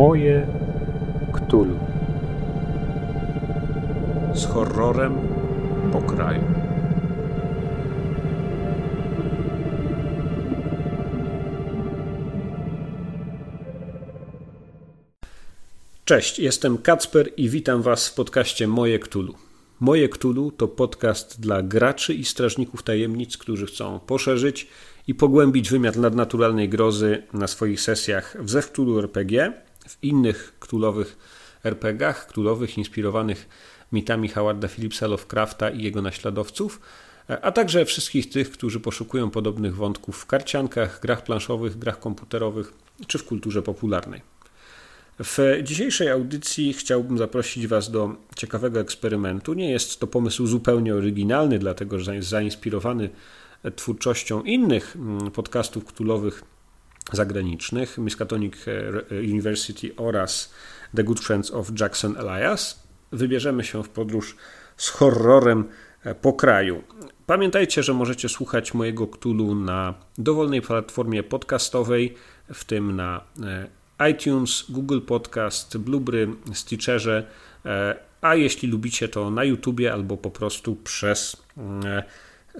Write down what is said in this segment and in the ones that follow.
Moje Ktulu. Z horrorem po kraju. Cześć, jestem Kacper i witam Was w podcaście Moje Ktulu. Moje Ktulu to podcast dla graczy i strażników tajemnic, którzy chcą poszerzyć i pogłębić wymiar nadnaturalnej grozy na swoich sesjach w Zewktulu RPG, w innych ktulowych RPGach, ktulowych inspirowanych mitami Howarda Phillipsa Lovecrafta i jego naśladowców, a także wszystkich tych, którzy poszukują podobnych wątków w karciankach, grach planszowych, grach komputerowych czy w kulturze popularnej. W dzisiejszej audycji chciałbym zaprosić Was do ciekawego eksperymentu. Nie jest to pomysł zupełnie oryginalny, dlatego że zainspirowany twórczością innych mm, podcastów ktulowych zagranicznych, Miskatonic University oraz The Good Friends of Jackson Elias. Wybierzemy się w podróż z horrorem po kraju. Pamiętajcie, że możecie słuchać mojego Ktulu na dowolnej platformie podcastowej, w tym na e, iTunes, Google Podcast, Blueberry, Stitcherze, e, a jeśli lubicie to na YouTubie albo po prostu przez e,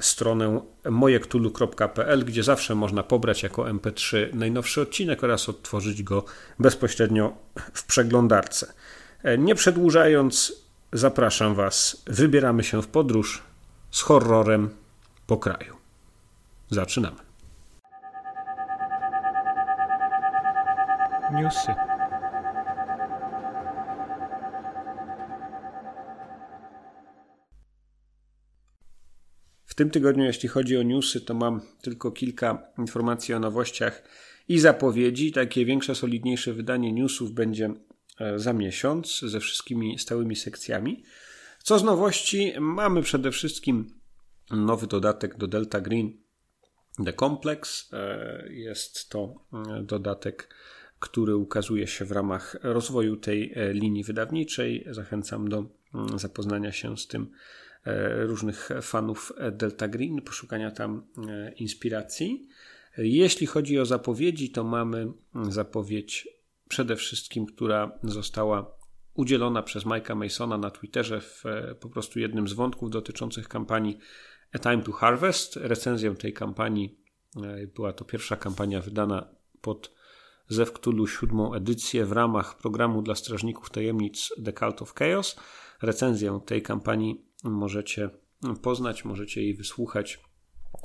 stronę mojektulu.pl, gdzie zawsze można pobrać jako MP3 najnowszy odcinek oraz odtworzyć go bezpośrednio w przeglądarce. Nie przedłużając, zapraszam Was, wybieramy się w podróż z horrorem po kraju. Zaczynamy. Newsy. Tym tygodniu, jeśli chodzi o newsy, to mam tylko kilka informacji o nowościach i zapowiedzi. Takie większe, solidniejsze wydanie newsów będzie e, za miesiąc ze wszystkimi stałymi sekcjami. Co z nowości? Mamy przede wszystkim nowy dodatek do Delta Green The Complex. E, jest to e, dodatek, który ukazuje się w ramach rozwoju tej linii wydawniczej. Zachęcam do mm, zapoznania się z tym różnych fanów Delta Green, poszukania tam e, inspiracji. Jeśli chodzi o zapowiedzi, to mamy zapowiedź przede wszystkim, która została udzielona przez Mike'a Masona na Twitterze w e, po prostu jednym z wątków dotyczących kampanii A Time to Harvest. Recenzją tej kampanii była to pierwsza kampania wydana pod Zew siódmą edycję w ramach programu dla strażników tajemnic The Cult of Chaos. Recenzję tej kampanii możecie poznać, możecie jej wysłuchać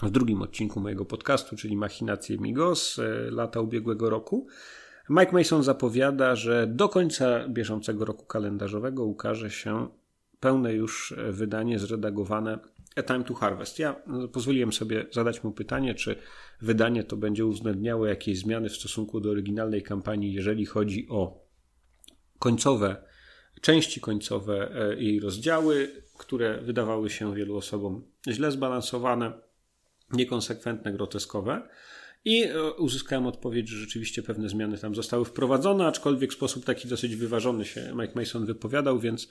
w drugim odcinku mojego podcastu, czyli Machinacje Migos lata ubiegłego roku. Mike Mason zapowiada, że do końca bieżącego roku kalendarzowego ukaże się pełne już wydanie zredagowane A Time to Harvest. Ja pozwoliłem sobie zadać mu pytanie, czy wydanie to będzie uwzględniało jakieś zmiany w stosunku do oryginalnej kampanii, jeżeli chodzi o końcowe części końcowe e, jej rozdziały, które wydawały się wielu osobom źle zbalansowane, niekonsekwentne, groteskowe. I e, uzyskałem odpowiedź, że rzeczywiście pewne zmiany tam zostały wprowadzone, aczkolwiek w sposób taki dosyć wyważony się Mike Mason wypowiadał, więc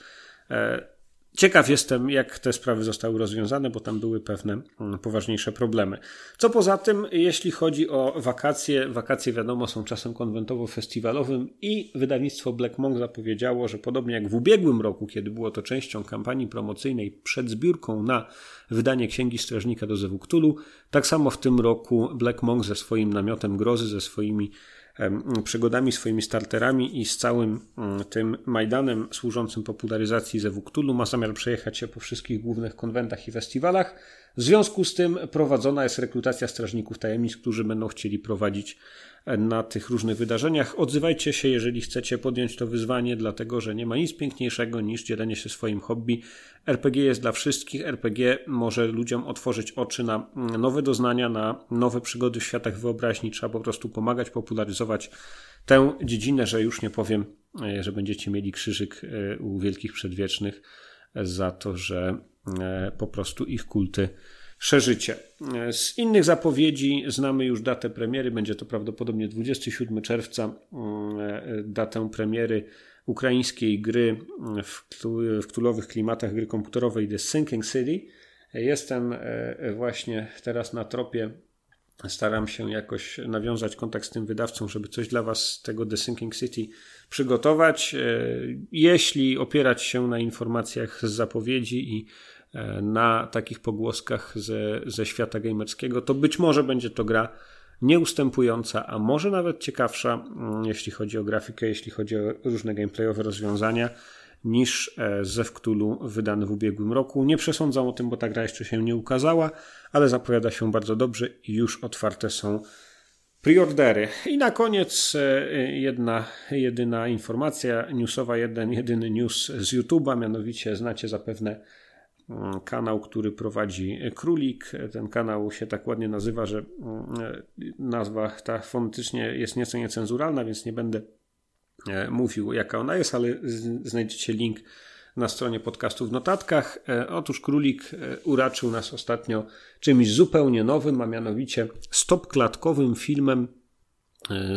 e, Ciekaw jestem, jak te sprawy zostały rozwiązane, bo tam były pewne mm, poważniejsze problemy. Co poza tym, jeśli chodzi o wakacje, wakacje wiadomo są czasem konwentowo-festiwalowym i wydawnictwo Black Monk zapowiedziało, że podobnie jak w ubiegłym roku, kiedy było to częścią kampanii promocyjnej przed zbiórką na wydanie Księgi Strażnika do Zewu tak samo w tym roku Black Monk ze swoim namiotem grozy, ze swoimi przygodami, swoimi starterami i z całym mm, tym Majdanem służącym popularyzacji Zewu Cthulhu ma zamiar przejechać się po wszystkich głównych konwentach i festiwalach. W związku z tym prowadzona jest rekrutacja strażników tajemnic, którzy będą chcieli prowadzić na tych różnych wydarzeniach. Odzywajcie się, jeżeli chcecie podjąć to wyzwanie, dlatego że nie ma nic piękniejszego niż dzielenie się swoim hobby. RPG jest dla wszystkich. RPG może ludziom otworzyć oczy na nowe doznania, na nowe przygody w światach wyobraźni. Trzeba po prostu pomagać, popularyzować tę dziedzinę, że już nie powiem, e, że będziecie mieli krzyżyk e, u wielkich przedwiecznych za to, że e, po prostu ich kulty szerzycie. Z innych zapowiedzi znamy już datę premiery, będzie to prawdopodobnie 27 czerwca, mm, datę premiery ukraińskiej gry w, w ktulowych klimatach gry komputerowej The Sinking City. Jestem e, właśnie teraz na tropie Staram się jakoś nawiązać kontakt z tym wydawcą, żeby coś dla Was z tego The Sinking City przygotować. Jeśli opierać się na informacjach z zapowiedzi i na takich pogłoskach ze, ze świata gamerskiego, to być może będzie to gra nieustępująca, a może nawet ciekawsza, mm, jeśli chodzi o grafikę, jeśli chodzi o różne gameplayowe rozwiązania, niż e, Zew Cthulhu wydany w ubiegłym roku. Nie przesądzam o tym, bo ta gra jeszcze się nie ukazała, ale zapowiada się bardzo dobrze i już otwarte są preordery. I na koniec e, jedna, jedyna informacja newsowa, jeden, jedyny news z YouTube'a, mianowicie znacie zapewne kanał, który prowadzi Królik. Ten kanał się tak ładnie nazywa, że mm, nazwa ta fonetycznie jest nieco niecenzuralna, więc nie będę e, mówił jaka ona jest, ale znajdziecie link na stronie podcastu w notatkach. E, otóż Królik e, uraczył nas ostatnio czymś zupełnie nowym, a mianowicie stopklatkowym filmem E,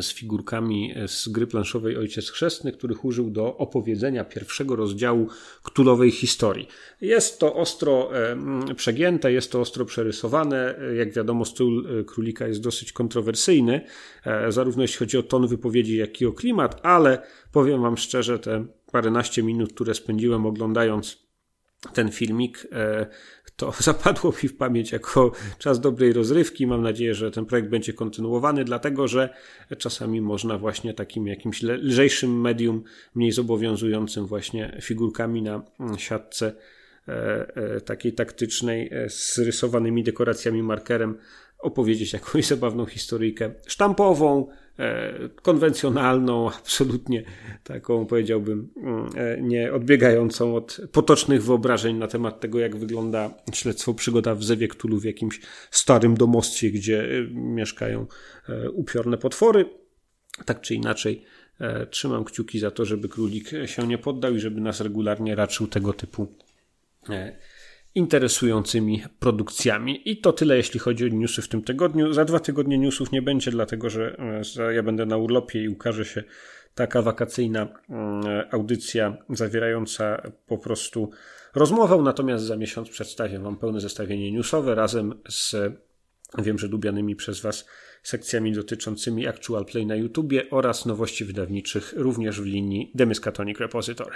z figurkami z gry planszowej Ojciec Chrzestny, których użył do opowiedzenia pierwszego rozdziału ktulowej historii. Jest to ostro e, przegięte, jest to ostro przerysowane. Jak wiadomo, styl e, królika jest dosyć kontrowersyjny, zarówno jeśli chodzi o ton wypowiedzi, jak i o klimat, ale powiem Wam szczerze, te paręnaście minut, które spędziłem oglądając ten filmik, to zapadło mi w pamięć jako czas dobrej rozrywki. Mam nadzieję, że ten projekt będzie kontynuowany, dlatego że czasami można właśnie takim jakimś lżejszym medium, mniej zobowiązującym właśnie figurkami na siatce e, e, takiej taktycznej e, z rysowanymi dekoracjami markerem opowiedzieć jakąś zabawną historyjkę sztampową, konwencjonalną, absolutnie taką powiedziałbym, mm, e, nie odbiegającą od potocznych wyobrażeń na temat tego, jak wygląda śledztwo przygoda w Zewie w jakimś starym domostwie, gdzie e, mieszkają upiorne potwory. Tak czy inaczej, trzymam kciuki za to, żeby królik się nie poddał i żeby nas regularnie raczył tego typu interesującymi produkcjami. I to tyle, jeśli chodzi o newsy w tym tygodniu. Za dwa tygodnie newsów nie będzie, dlatego że e, ja będę na urlopie i ukaże się taka wakacyjna mm, audycja zawierająca po prostu rozmowę, natomiast za miesiąc przedstawię Wam pełne zestawienie newsowe razem z wiem, że lubianymi przez Was sekcjami dotyczącymi Actual Play na YouTubie oraz nowości wydawniczych również w linii Demiskatonic Repository.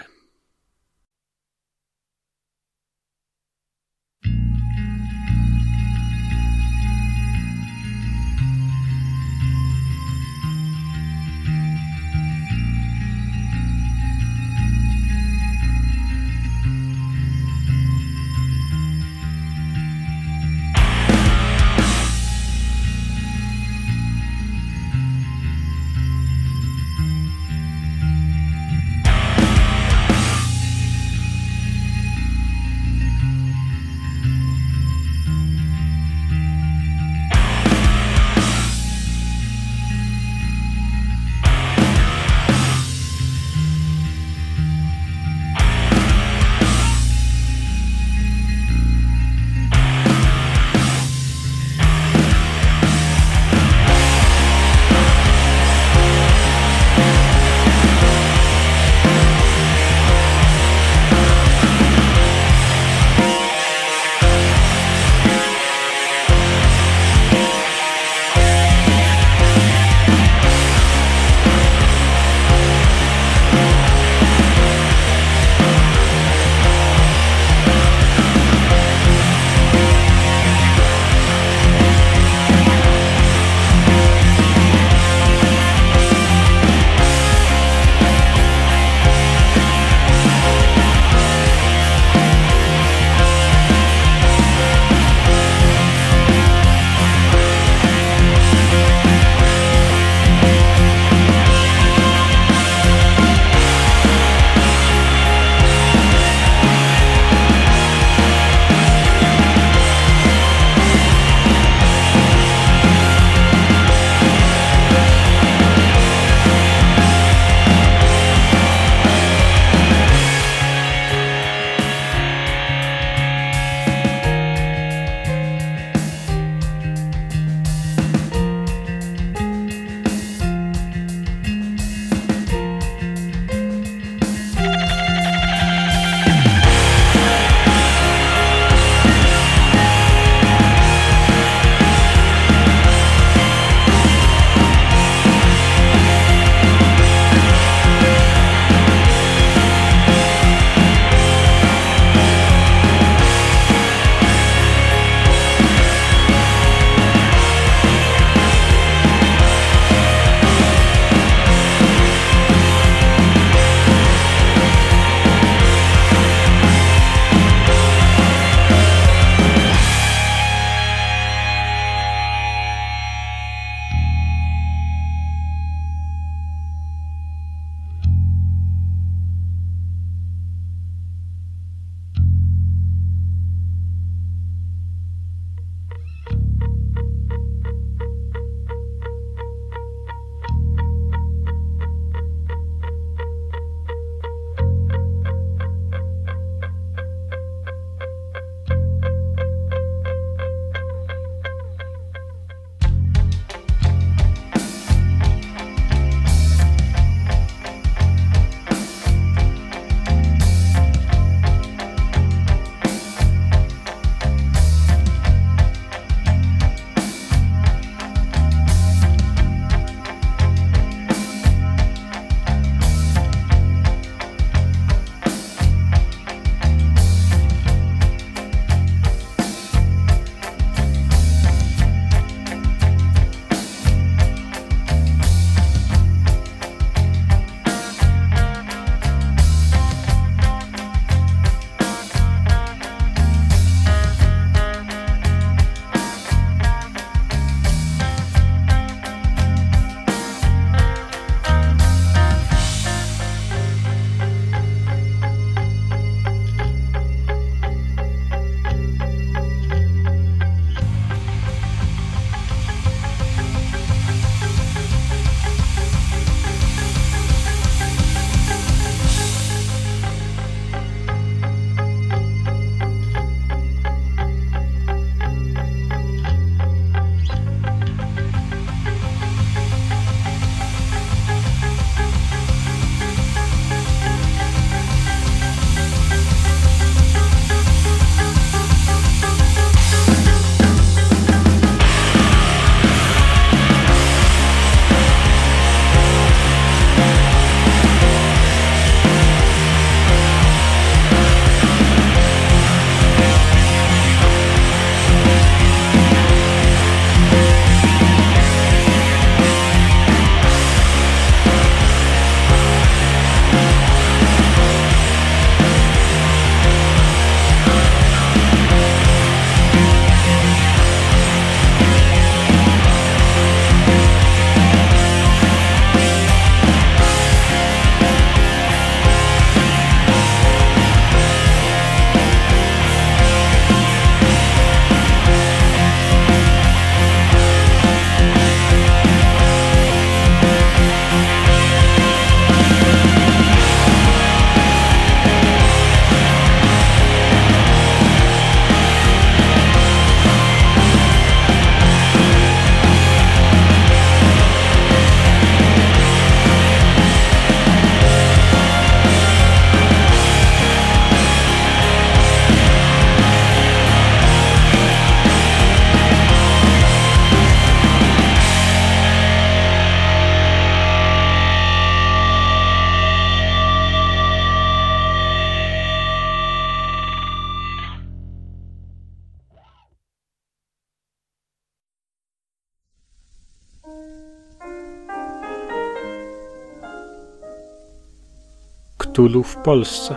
Ktulu w Polsce.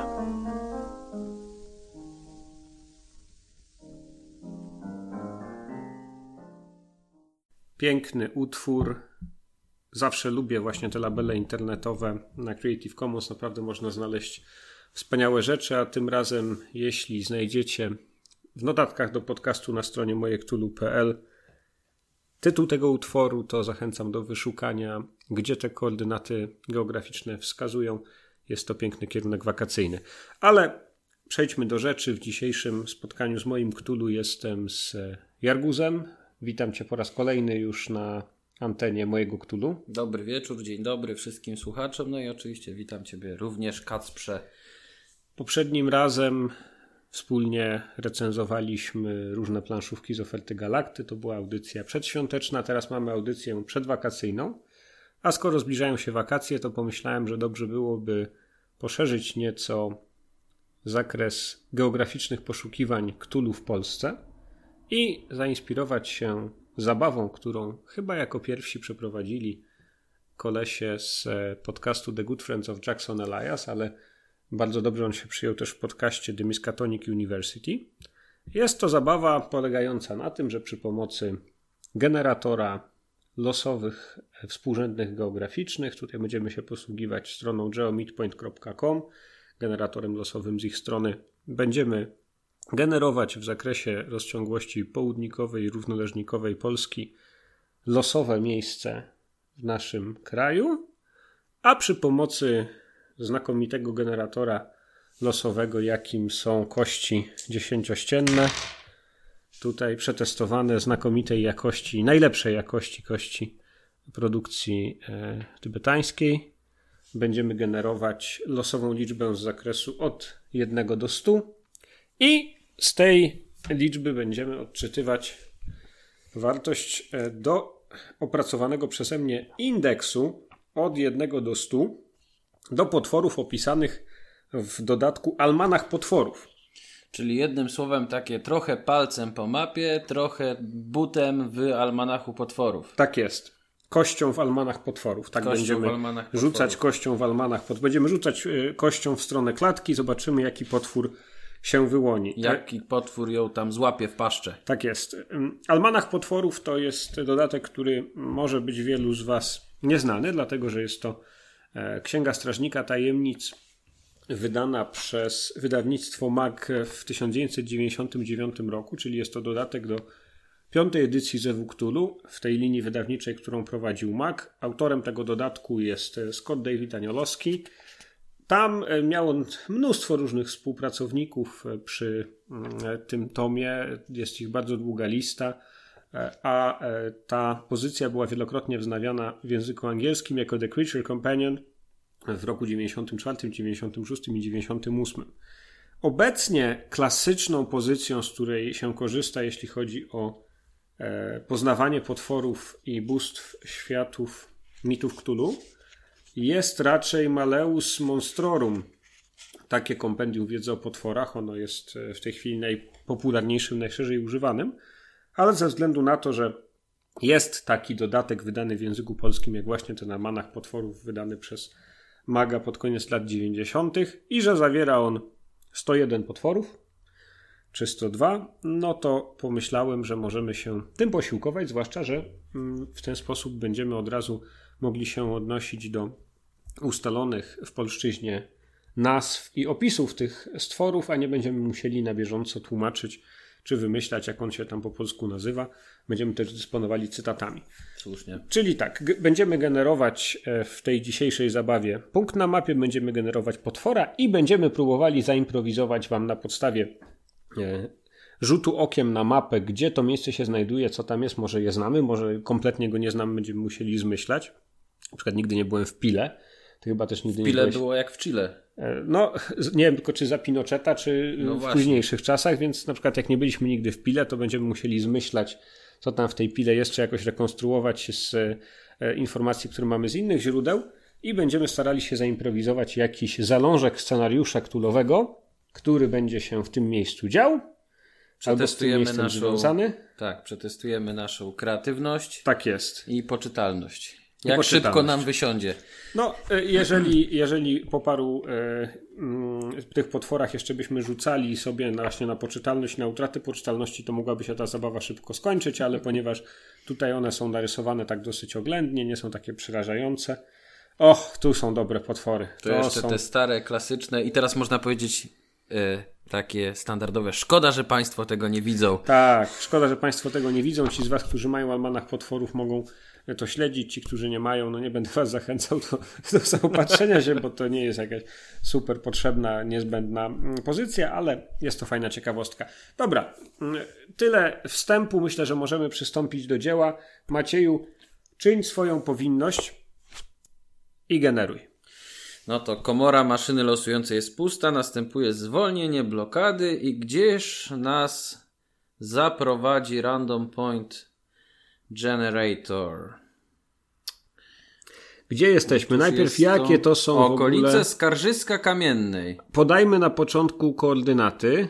Piękny utwór. Zawsze lubię właśnie te labele internetowe. Na Creative Commons naprawdę można znaleźć wspaniałe rzeczy, a tym razem, jeśli znajdziecie w notatkach do podcastu na stronie mojektulu.pl tytuł tego utworu, to zachęcam do wyszukania, gdzie te koordynaty geograficzne wskazują. Jest to piękny kierunek wakacyjny. Ale przejdźmy do rzeczy. W dzisiejszym spotkaniu z moim Ktulu jestem z Jarguzem. Witam Cię po raz kolejny już na antenie mojego Ktulu. Dobry wieczór, dzień dobry wszystkim słuchaczom. No i oczywiście witam Ciebie również, Kacprze. Poprzednim razem wspólnie recenzowaliśmy różne planszówki z oferty Galakty. To była audycja przedświąteczna, teraz mamy audycję przedwakacyjną. A skoro zbliżają się wakacje, to pomyślałem, że dobrze byłoby poszerzyć nieco zakres geograficznych poszukiwań Ktulu w Polsce i zainspirować się zabawą, którą chyba jako pierwsi przeprowadzili kolesie z podcastu The Good Friends of Jackson Elias, ale bardzo dobrze on się przyjął też w podcaście The Miskatonic University. Jest to zabawa polegająca na tym, że przy pomocy generatora losowych współrzędnych geograficznych, tutaj będziemy się posługiwać stroną geomidpoint.com, generatorem losowym z ich strony, będziemy generować w zakresie rozciągłości południkowej i równoleżnikowej Polski losowe miejsce w naszym kraju, a przy pomocy znakomitego generatora losowego, jakim są kości dziesięciościenne, tutaj przetestowane znakomitej jakości, najlepszej jakości kości produkcji e, tybetańskiej. Będziemy generować losową liczbę z zakresu od 1 do 100 i z tej liczby będziemy odczytywać wartość e, do opracowanego przeze mnie indeksu od 1 do 100 do potworów opisanych w dodatku Almanach Potworów. Czyli jednym słowem takie trochę palcem po mapie, trochę butem w almanachu potworów. Tak jest. Kością w almanach potworów. Tak Kością będziemy w almanach potworów. rzucać kością w almanach potworów. Będziemy rzucać y, kością w stronę klatki, zobaczymy jaki potwór się wyłoni. Jaki potwór ją tam złapie w paszczę. Tak jest. Ym, Almanach Potworów to jest dodatek, który może być wielu z Was nieznany, dlatego że jest to e, Księga Strażnika Tajemnic wydana przez wydawnictwo MAG w 1999 roku, czyli jest to dodatek do piątej edycji Zewu w tej linii wydawniczej, którą prowadził MAG. Autorem tego dodatku jest e, Scott David Aniolowski. Tam e, miał on mnóstwo różnych współpracowników e, przy mm, tym tomie. Jest ich bardzo długa lista, a ta pozycja była wielokrotnie wznawiana w języku angielskim jako The Creature Companion w roku 94, 96 i 98. Obecnie klasyczną pozycją, z której się korzysta, jeśli chodzi o e, poznawanie potworów i bóstw światów mitów Cthulhu, jest raczej Maleus Monstrorum. Takie kompendium wiedzy o potworach. Ono jest e, w tej chwili najpopularniejszym, najszerzej używanym, ale ze względu na to, że jest taki dodatek wydany w języku polskim, jak właśnie ten Almanach Potworów, wydany przez Maga pod koniec lat 90. i że zawiera on 101 potworów, czy 102, no to pomyślałem, że możemy się tym posiłkować, zwłaszcza, że mm, w ten sposób będziemy od razu mogli się odnosić do ustalonych w polszczyźnie nazw i opisów tych stworów, a nie będziemy musieli na bieżąco tłumaczyć czy wymyślać, jak on się tam po polsku nazywa. Będziemy też dysponowali cytatami. Słusznie. Czyli tak, będziemy generować e, w tej dzisiejszej zabawie punkt na mapie, będziemy generować potwora i będziemy próbowali zaimprowizować Wam na podstawie e, rzutu okiem na mapę, gdzie to miejsce się znajduje, co tam jest. Może je znamy, może kompletnie go nie znamy, będziemy musieli zmyślać. Na przykład nigdy nie byłem w Pile. Ty chyba też nigdy nie Ile byłeś. było jak w Chile. E, No, nie wiem tylko czy za Pinocheta, czy No w właśnie. późniejszych czasach, więc na przykład jak nie byliśmy nigdy w Pile, to będziemy musieli zmyślać, co tam w tej Pile jest, czy jakoś rekonstruować się z e, informacji, które mamy z innych źródeł i będziemy starali się zaimprowizować jakiś zalążek scenariusza ktulowego, który będzie się w tym miejscu dział, Przetestujemy naszą, związany. tak, przetestujemy naszą kreatywność Tak jest. i poczytalność. Jak szybko nam wysiądzie. No, e, jeżeli, jeżeli po paru e, mm, tych potworach jeszcze byśmy rzucali sobie na, właśnie na poczytalność, na utratę poczytalności, to mogłaby się ta zabawa szybko skończyć, ale ponieważ tutaj one są narysowane tak dosyć oględnie, nie są takie przerażające. Och, tu są dobre potwory. To, to jeszcze są... te stare, klasyczne i teraz można powiedzieć e, takie standardowe. Szkoda, że Państwo tego nie widzą. Tak, szkoda, że Państwo tego nie widzą. Ci z Was, którzy mają almanach potworów mogą to śledzić. Ci, którzy nie mają, no nie będę Was zachęcał do, do zaopatrzenia się, bo to nie jest jakaś super potrzebna, niezbędna mm, pozycja, ale jest to fajna ciekawostka. Dobra, mm, tyle wstępu. Myślę, że możemy przystąpić do dzieła. Macieju, czyń swoją powinność i generuj. No to komora maszyny losującej jest pusta, następuje zwolnienie blokady i gdzież nas zaprowadzi random point generator. Gdzie jesteśmy? Najpierw jakie to są okolice ogóle... Skarżyska Kamiennej. Podajmy na początku koordynaty.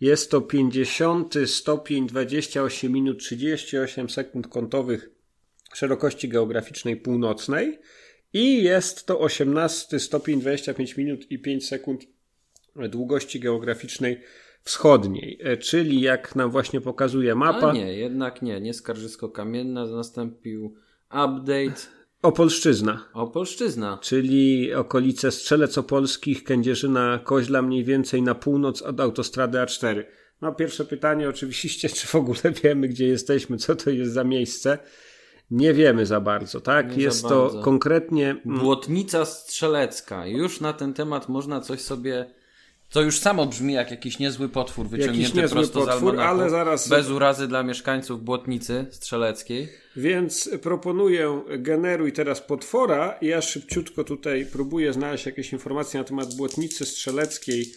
Jest to 50 stopień 28 minut 38 sekund kątowych szerokości geograficznej północnej i jest to 18 stopień 25 minut i 5 sekund długości geograficznej wschodniej, e, czyli jak nam właśnie pokazuje mapa. A nie, jednak nie, nie Skarżysko-Kamienna, nastąpił update. Opolszczyzna. Opolszczyzna. Czyli okolice Strzelec Opolskich, Kędzierzyna, Koźla mniej więcej na północ od autostrady A4. No pierwsze pytanie oczywiście, czy w ogóle wiemy, gdzie jesteśmy, co to jest za miejsce. Nie wiemy za bardzo, tak? Nie jest to bardzo. konkretnie. Mm, Błotnica Strzelecka. Już na ten temat można coś sobie. To już samo brzmi jak jakiś niezły potwór wyciągnięty niezły prosto potwór, z almanachu, ale zaraz... bez urazy dla mieszkańców Błotnicy Strzeleckiej. Więc proponuję generuj teraz potwora. Ja szybciutko tutaj próbuję znaleźć jakieś informacje na temat Błotnicy Strzeleckiej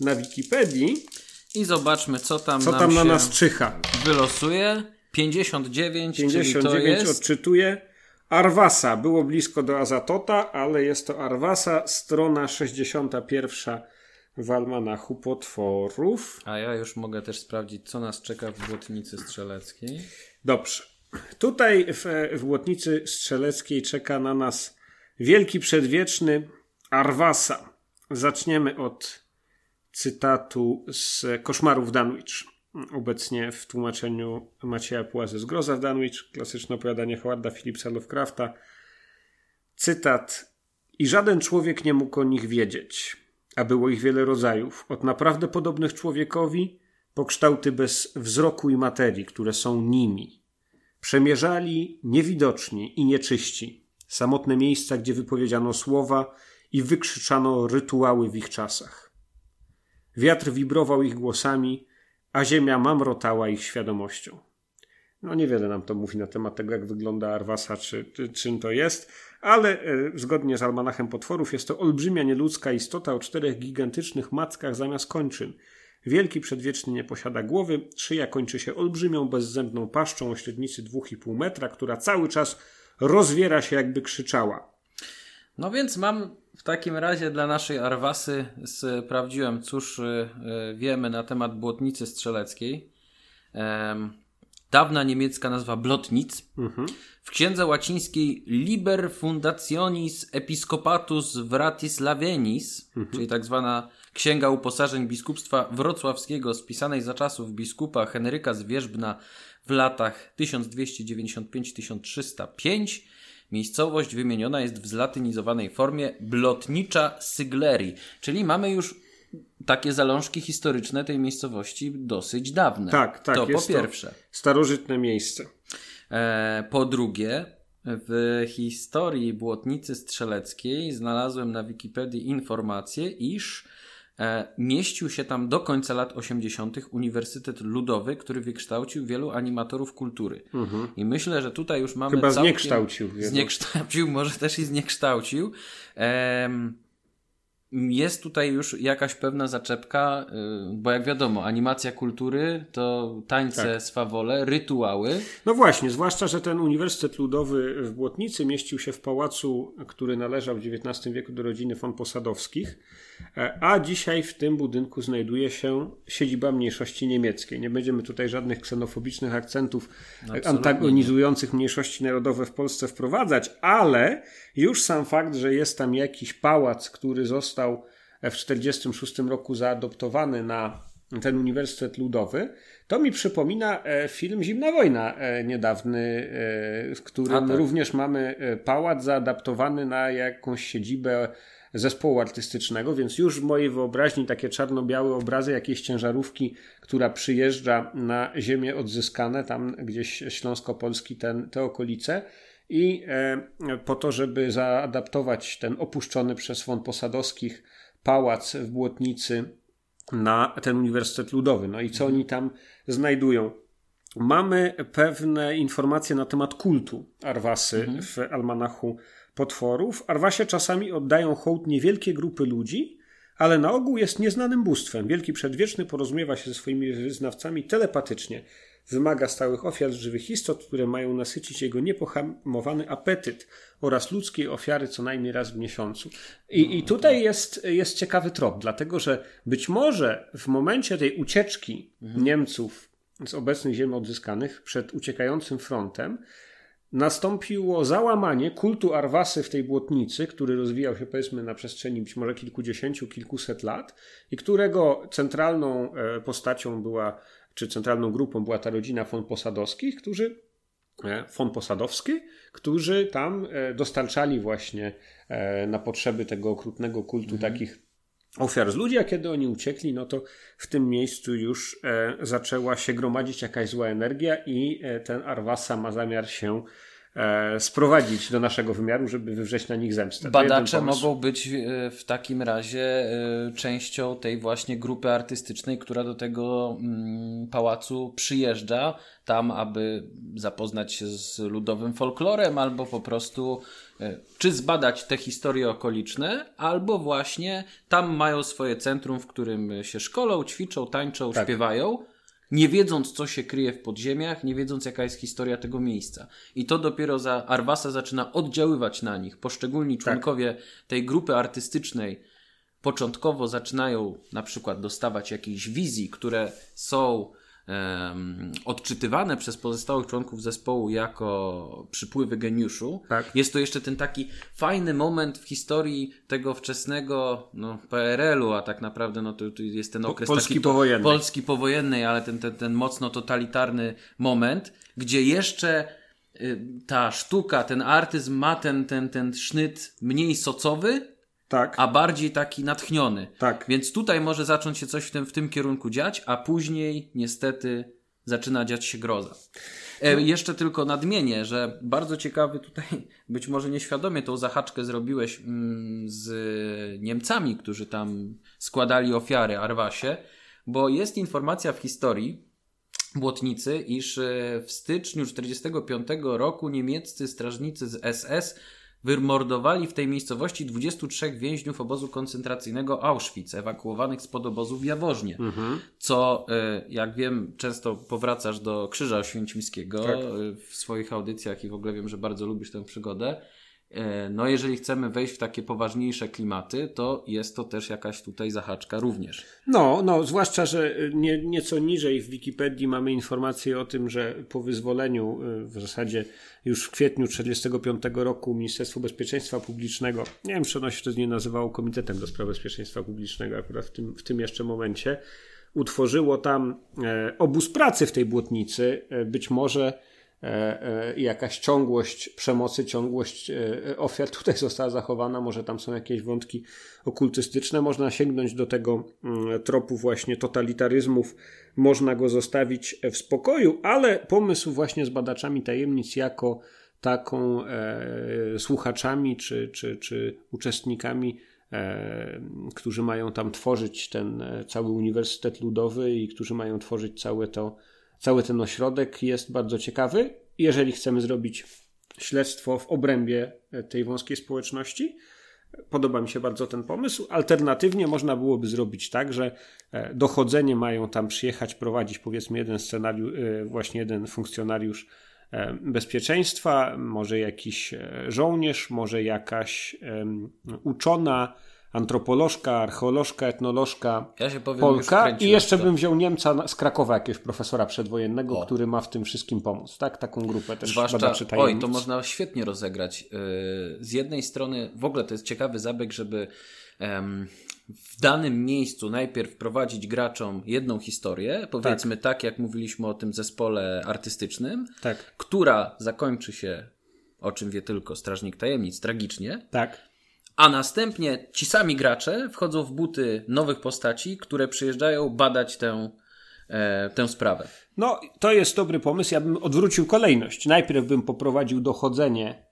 na Wikipedii. I zobaczmy, co tam, co nam tam na nas czyha. Wylosuje. 59, 59 odczytuje. Arwasa było blisko do Azatota, ale jest to Arwasa, strona 61 w almanachu potworów. A ja już mogę też sprawdzić, co nas czeka w Błotnicy Strzeleckiej. Dobrze. Tutaj w, w Błotnicy Strzeleckiej czeka na nas wielki przedwieczny Arwasa. Zaczniemy od cytatu z Koszmarów Danwich obecnie w tłumaczeniu Macieja Płazy z Groza w Danwich, klasyczne opowiadanie Howarda Phillipsa Lovecrafta. Cytat. I żaden człowiek nie mógł o nich wiedzieć, a było ich wiele rodzajów, od naprawdę podobnych człowiekowi, po kształty bez wzroku i materii, które są nimi. Przemierzali niewidoczni i nieczyści, samotne miejsca, gdzie wypowiedziano słowa i wykrzyczano rytuały w ich czasach. Wiatr wibrował ich głosami, a ziemia mamrotała ich świadomością. No niewiele nam to mówi na temat tego, jak wygląda Arwasa, czy, czy czym to jest, ale e, zgodnie z almanachem potworów jest to olbrzymia nieludzka istota o czterech gigantycznych mackach zamiast kończyn. Wielki przedwieczny nie posiada głowy, szyja kończy się olbrzymią, bezzębną paszczą o średnicy 2,5 metra, która cały czas rozwiera się jakby krzyczała. No więc mam w takim razie dla naszej Arwasy sprawdziłem, cóż y, y, wiemy na temat błotnicy strzeleckiej. Dawna niemiecka nazwa Blotnic. Mhm. W księdze łacińskiej Liber Fundationis Episcopatus Vratislavenis, mhm. czyli tak zwana Księga Uposażeń Biskupstwa Wrocławskiego, spisanej za czasów biskupa Henryka Zwierzbna w latach 1295-1305, Miejscowość wymieniona jest w zlatynizowanej formie Blotnicza Syglerii, czyli mamy już takie zalążki historyczne tej miejscowości dosyć dawne. Tak, tak. To po pierwsze. To starożytne miejsce. E, po drugie, w historii Błotnicy Strzeleckiej znalazłem na Wikipedii informację, iż E, mieścił się tam do końca lat 80. Uniwersytet Ludowy, który wykształcił wielu animatorów kultury. Mhm. I myślę, że tutaj już mamy. Chyba całkiem... zniekształcił. Zniekształcił, może też i zniekształcił. Ehm, jest tutaj już jakaś pewna zaczepka, y, bo jak wiadomo, animacja kultury to tańce, tak. swawole, rytuały. No właśnie, zwłaszcza, że ten Uniwersytet Ludowy w Błotnicy mieścił się w pałacu, który należał w XIX wieku do rodziny von Posadowskich, a dzisiaj w tym budynku znajduje się siedziba mniejszości niemieckiej. Nie będziemy tutaj żadnych ksenofobicznych akcentów Absolutnie. antagonizujących mniejszości narodowe w Polsce wprowadzać, ale już sam fakt, że jest tam jakiś pałac, który został w 1946 roku zaadoptowany na ten Uniwersytet Ludowy, to mi przypomina e, film Zimna Wojna e, niedawny, e, w którym tak. również mamy pałac zaadaptowany na jakąś siedzibę zespołu artystycznego, więc już w mojej wyobraźni takie czarno-białe obrazy jakiejś ciężarówki, która przyjeżdża na ziemię odzyskane, tam gdzieś Śląsko-Polski, ten, te okolice, i po to, żeby zaadaptować ten opuszczony przez von Posadowskich pałac w Błotnicy na ten Uniwersytet Ludowy. No i co oni tam znajdują? Mamy pewne informacje na temat kultu Arwasy mhm. w almanachu potworów. Arwasie czasami oddają hołd niewielkie grupy ludzi, ale na ogół jest nieznanym bóstwem. Wielki Przedwieczny porozumiewa się ze swoimi wyznawcami telepatycznie. Wymaga stałych ofiar żywych istot, które mają nasycić jego niepohamowany apetyt oraz ludzkiej ofiary co najmniej raz w miesiącu. I, i tutaj jest, jest ciekawy trop, dlatego że być może w momencie tej ucieczki mhm. Niemców z obecnych ziem odzyskanych przed uciekającym frontem, nastąpiło załamanie kultu Arwasy w tej błotnicy, który rozwijał się powiedzmy na przestrzeni być może kilkudziesięciu, kilkuset lat i którego centralną e, postacią była, czy centralną grupą była ta rodzina von Posadowskich, którzy e, von Posadowski, którzy tam e, dostarczali właśnie na potrzeby tego okrutnego kultu mhm. takich ofiar z ludzi, a kiedy oni uciekli, no to w tym miejscu już e, zaczęła się gromadzić jakaś zła energia i e, ten Arwasa ma zamiar się e, sprowadzić do naszego wymiaru, żeby wywrzeć na nich zemstę. Badacze mogą być e, w takim razie e, częścią tej właśnie grupy artystycznej, która do tego mm, pałacu przyjeżdża, tam aby zapoznać się z ludowym folklorem albo po prostu czy zbadać te historie okoliczne, albo właśnie tam mają swoje centrum, w którym się szkolą, ćwiczą, tańczą, tak. śpiewają, nie wiedząc, co się kryje w podziemiach, nie wiedząc, jaka jest historia tego miejsca. I to dopiero za Arwasa zaczyna oddziaływać na nich. Poszczególni tak. członkowie tak. tej grupy artystycznej początkowo zaczynają na przykład dostawać jakieś wizji, które są odczytywane przez pozostałych członków zespołu jako przypływy geniuszu. Tak. Jest to jeszcze ten taki fajny moment w historii tego wczesnego no, PRL-u, a tak naprawdę no, to, to jest ten okres Polski taki powojenny. Polski powojennej, ale ten, ten, ten mocno totalitarny moment, gdzie jeszcze y, ta sztuka, ten artyzm ma ten, ten, ten sznyt mniej socowy, tak. a bardziej taki natchniony. Tak. Więc tutaj może zacząć się coś w tym, w tym kierunku dziać, a później niestety zaczyna dziać się groza. E, no. Jeszcze tylko nadmienię, że bardzo ciekawy tutaj, być może nieświadomie tą zahaczkę zrobiłeś mm, z Niemcami, którzy tam składali ofiary Arwasie, bo jest informacja w historii, Błotnicy, iż e, w styczniu 1945 roku niemieccy strażnicy z SS wymordowali w tej miejscowości 23 więźniów obozu koncentracyjnego Auschwitz, ewakuowanych spod obozu w Jaworznie. Mhm. Co, e, jak wiem, często powracasz do Krzyża Oświęcimskiego tak. E, w swoich audycjach i w ogóle wiem, że bardzo lubisz tę przygodę. E, no, jeżeli chcemy wejść w takie poważniejsze klimaty, to jest to też jakaś tutaj zahaczka również. No, no, zwłaszcza, że nie, nieco niżej w Wikipedii mamy informację o tym, że po wyzwoleniu w zasadzie już w kwietniu 1945 roku Ministerstwo Bezpieczeństwa Publicznego, nie wiem czy ono się wtedy nie nazywało Komitetem do Spraw Bezpieczeństwa Publicznego akurat w tym, w tym jeszcze momencie, utworzyło tam e, obóz pracy w tej błotnicy, e, być może E, e, jakaś ciągłość przemocy, ciągłość e, ofiar tutaj została zachowana, może tam są jakieś wątki okultystyczne, można sięgnąć do tego mm, tropu właśnie totalitaryzmów, można go zostawić w spokoju, ale pomysł właśnie z badaczami tajemnic jako taką e, słuchaczami czy, czy, czy uczestnikami, e, którzy mają tam tworzyć ten cały Uniwersytet Ludowy i którzy mają tworzyć całe to Cały ten ośrodek jest bardzo ciekawy. Jeżeli chcemy zrobić śledztwo w obrębie e, tej wąskiej społeczności, Podoba mi się bardzo ten pomysł. Alternatywnie można byłoby zrobić tak, że e, dochodzenie mają tam przyjechać, prowadzić powiedzmy jeden scenariusz, e, właśnie jeden funkcjonariusz bezpieczeństwa, może jakiś żołnierz, może jakaś uczona, antropolożka, archeolożka, etnolożka, ja się powiem, Polka i jeszcze bym wziął Niemca z Krakowa, jakiegoś profesora przedwojennego, o. który ma w tym wszystkim pomóc. Tak, taką grupę też Zwłaszcza, badaczy tajemnic. Oj, to można świetnie rozegrać. Y, z jednej strony, w ogóle to jest ciekawy zabieg, żeby w danym miejscu najpierw prowadzić graczom jedną historię, powiedzmy tak, tak jak mówiliśmy o tym zespole artystycznym, tak. która zakończy się, o czym wie tylko Strażnik Tajemnic, tragicznie. Tak a następnie ci sami gracze wchodzą w buty nowych postaci, które przyjeżdżają badać tę, e, tę sprawę. No, to jest dobry pomysł. Ja bym odwrócił kolejność. Najpierw bym poprowadził dochodzenie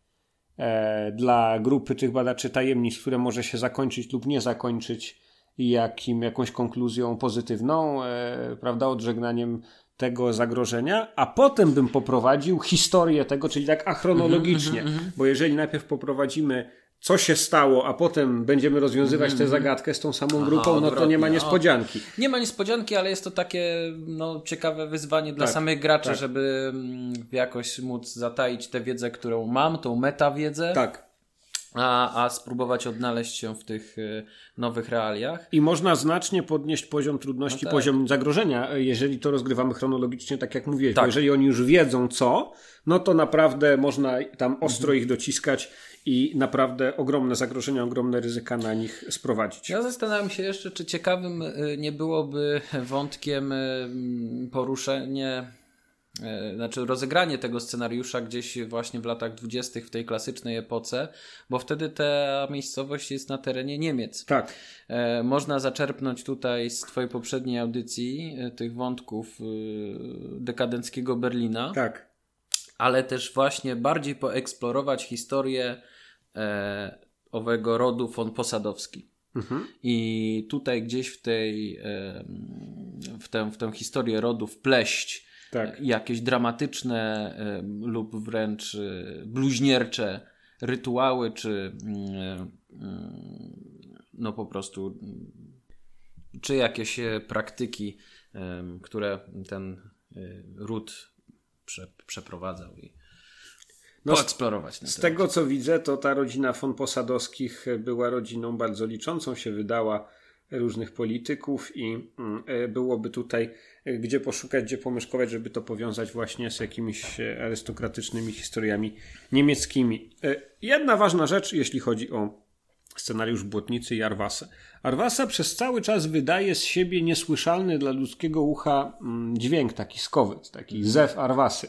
e, dla grupy tych badaczy tajemnic, które może się zakończyć lub nie zakończyć jakim, jakąś konkluzją pozytywną, e, prawda, odżegnaniem tego zagrożenia, a potem bym poprowadził historię tego, czyli tak achronologicznie, mm -hmm, mm -hmm. bo jeżeli najpierw poprowadzimy co się stało, a potem będziemy rozwiązywać tę mhm. zagadkę z tą samą Aha, grupą, no to nie ma niespodzianki. Nie ma niespodzianki, ale jest to takie no, ciekawe wyzwanie dla tak, samych graczy, tak. żeby mm, jakoś móc zataić tę wiedzę, którą mam, tą metawiedzę. Tak. A, a spróbować odnaleźć się w tych y, nowych realiach. I można znacznie podnieść poziom trudności, no tak. poziom zagrożenia, jeżeli to rozgrywamy chronologicznie, tak jak mówiłeś. Tak. Bo jeżeli oni już wiedzą co, no to naprawdę można tam ostro mhm. ich dociskać i naprawdę ogromne zagrożenia, ogromne ryzyka na nich sprowadzić. Ja zastanawiam się jeszcze, czy ciekawym y, nie byłoby wątkiem y, poruszenie y, znaczy rozegranie tego scenariusza gdzieś właśnie w latach dwudziestych w tej klasycznej epoce, bo wtedy ta miejscowość jest na terenie Niemiec. Tak. E, można zaczerpnąć tutaj z twojej poprzedniej audycji tych wątków dekadenckiego Berlina. Tak. Ale też właśnie bardziej poeksplorować historię e, owego rodu von Posadowski. Mhm. I tutaj gdzieś w tej, e, w, tę, w tę historię rodu wpleść tak. jakieś dramatyczne e, lub wręcz e, bluźniercze rytuały, czy mm, mm, no po prostu czy jakieś e, praktyki, które ten e, ród prze, przeprowadzał i no, poeksplorować. Z, z tego co widzę, to ta rodzina von Posadowskich była rodziną bardzo liczącą się, wydała różnych polityków i mm, e, byłoby tutaj e, gdzie poszukać, gdzie pomieszkować, żeby to powiązać właśnie z jakimiś e, arystokratycznymi historiami niemieckimi. Jedna ważna rzecz, jeśli chodzi o scenariusz Błotnicy i Arwasa. Arwasa przez cały czas wydaje z siebie niesłyszalny dla ludzkiego ucha mm, dźwięk, taki skowyt, taki mhm. zew Arwasy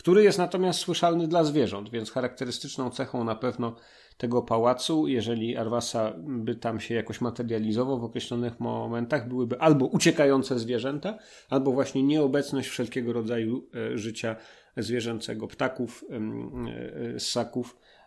który jest natomiast słyszalny dla zwierząt, więc charakterystyczną cechą na pewno tego pałacu, jeżeli Arwasa by tam się jakoś materializował w określonych momentach, byłyby albo uciekające zwierzęta, albo właśnie nieobecność wszelkiego rodzaju e, życia zwierzęcego, ptaków, e, ssaków, e,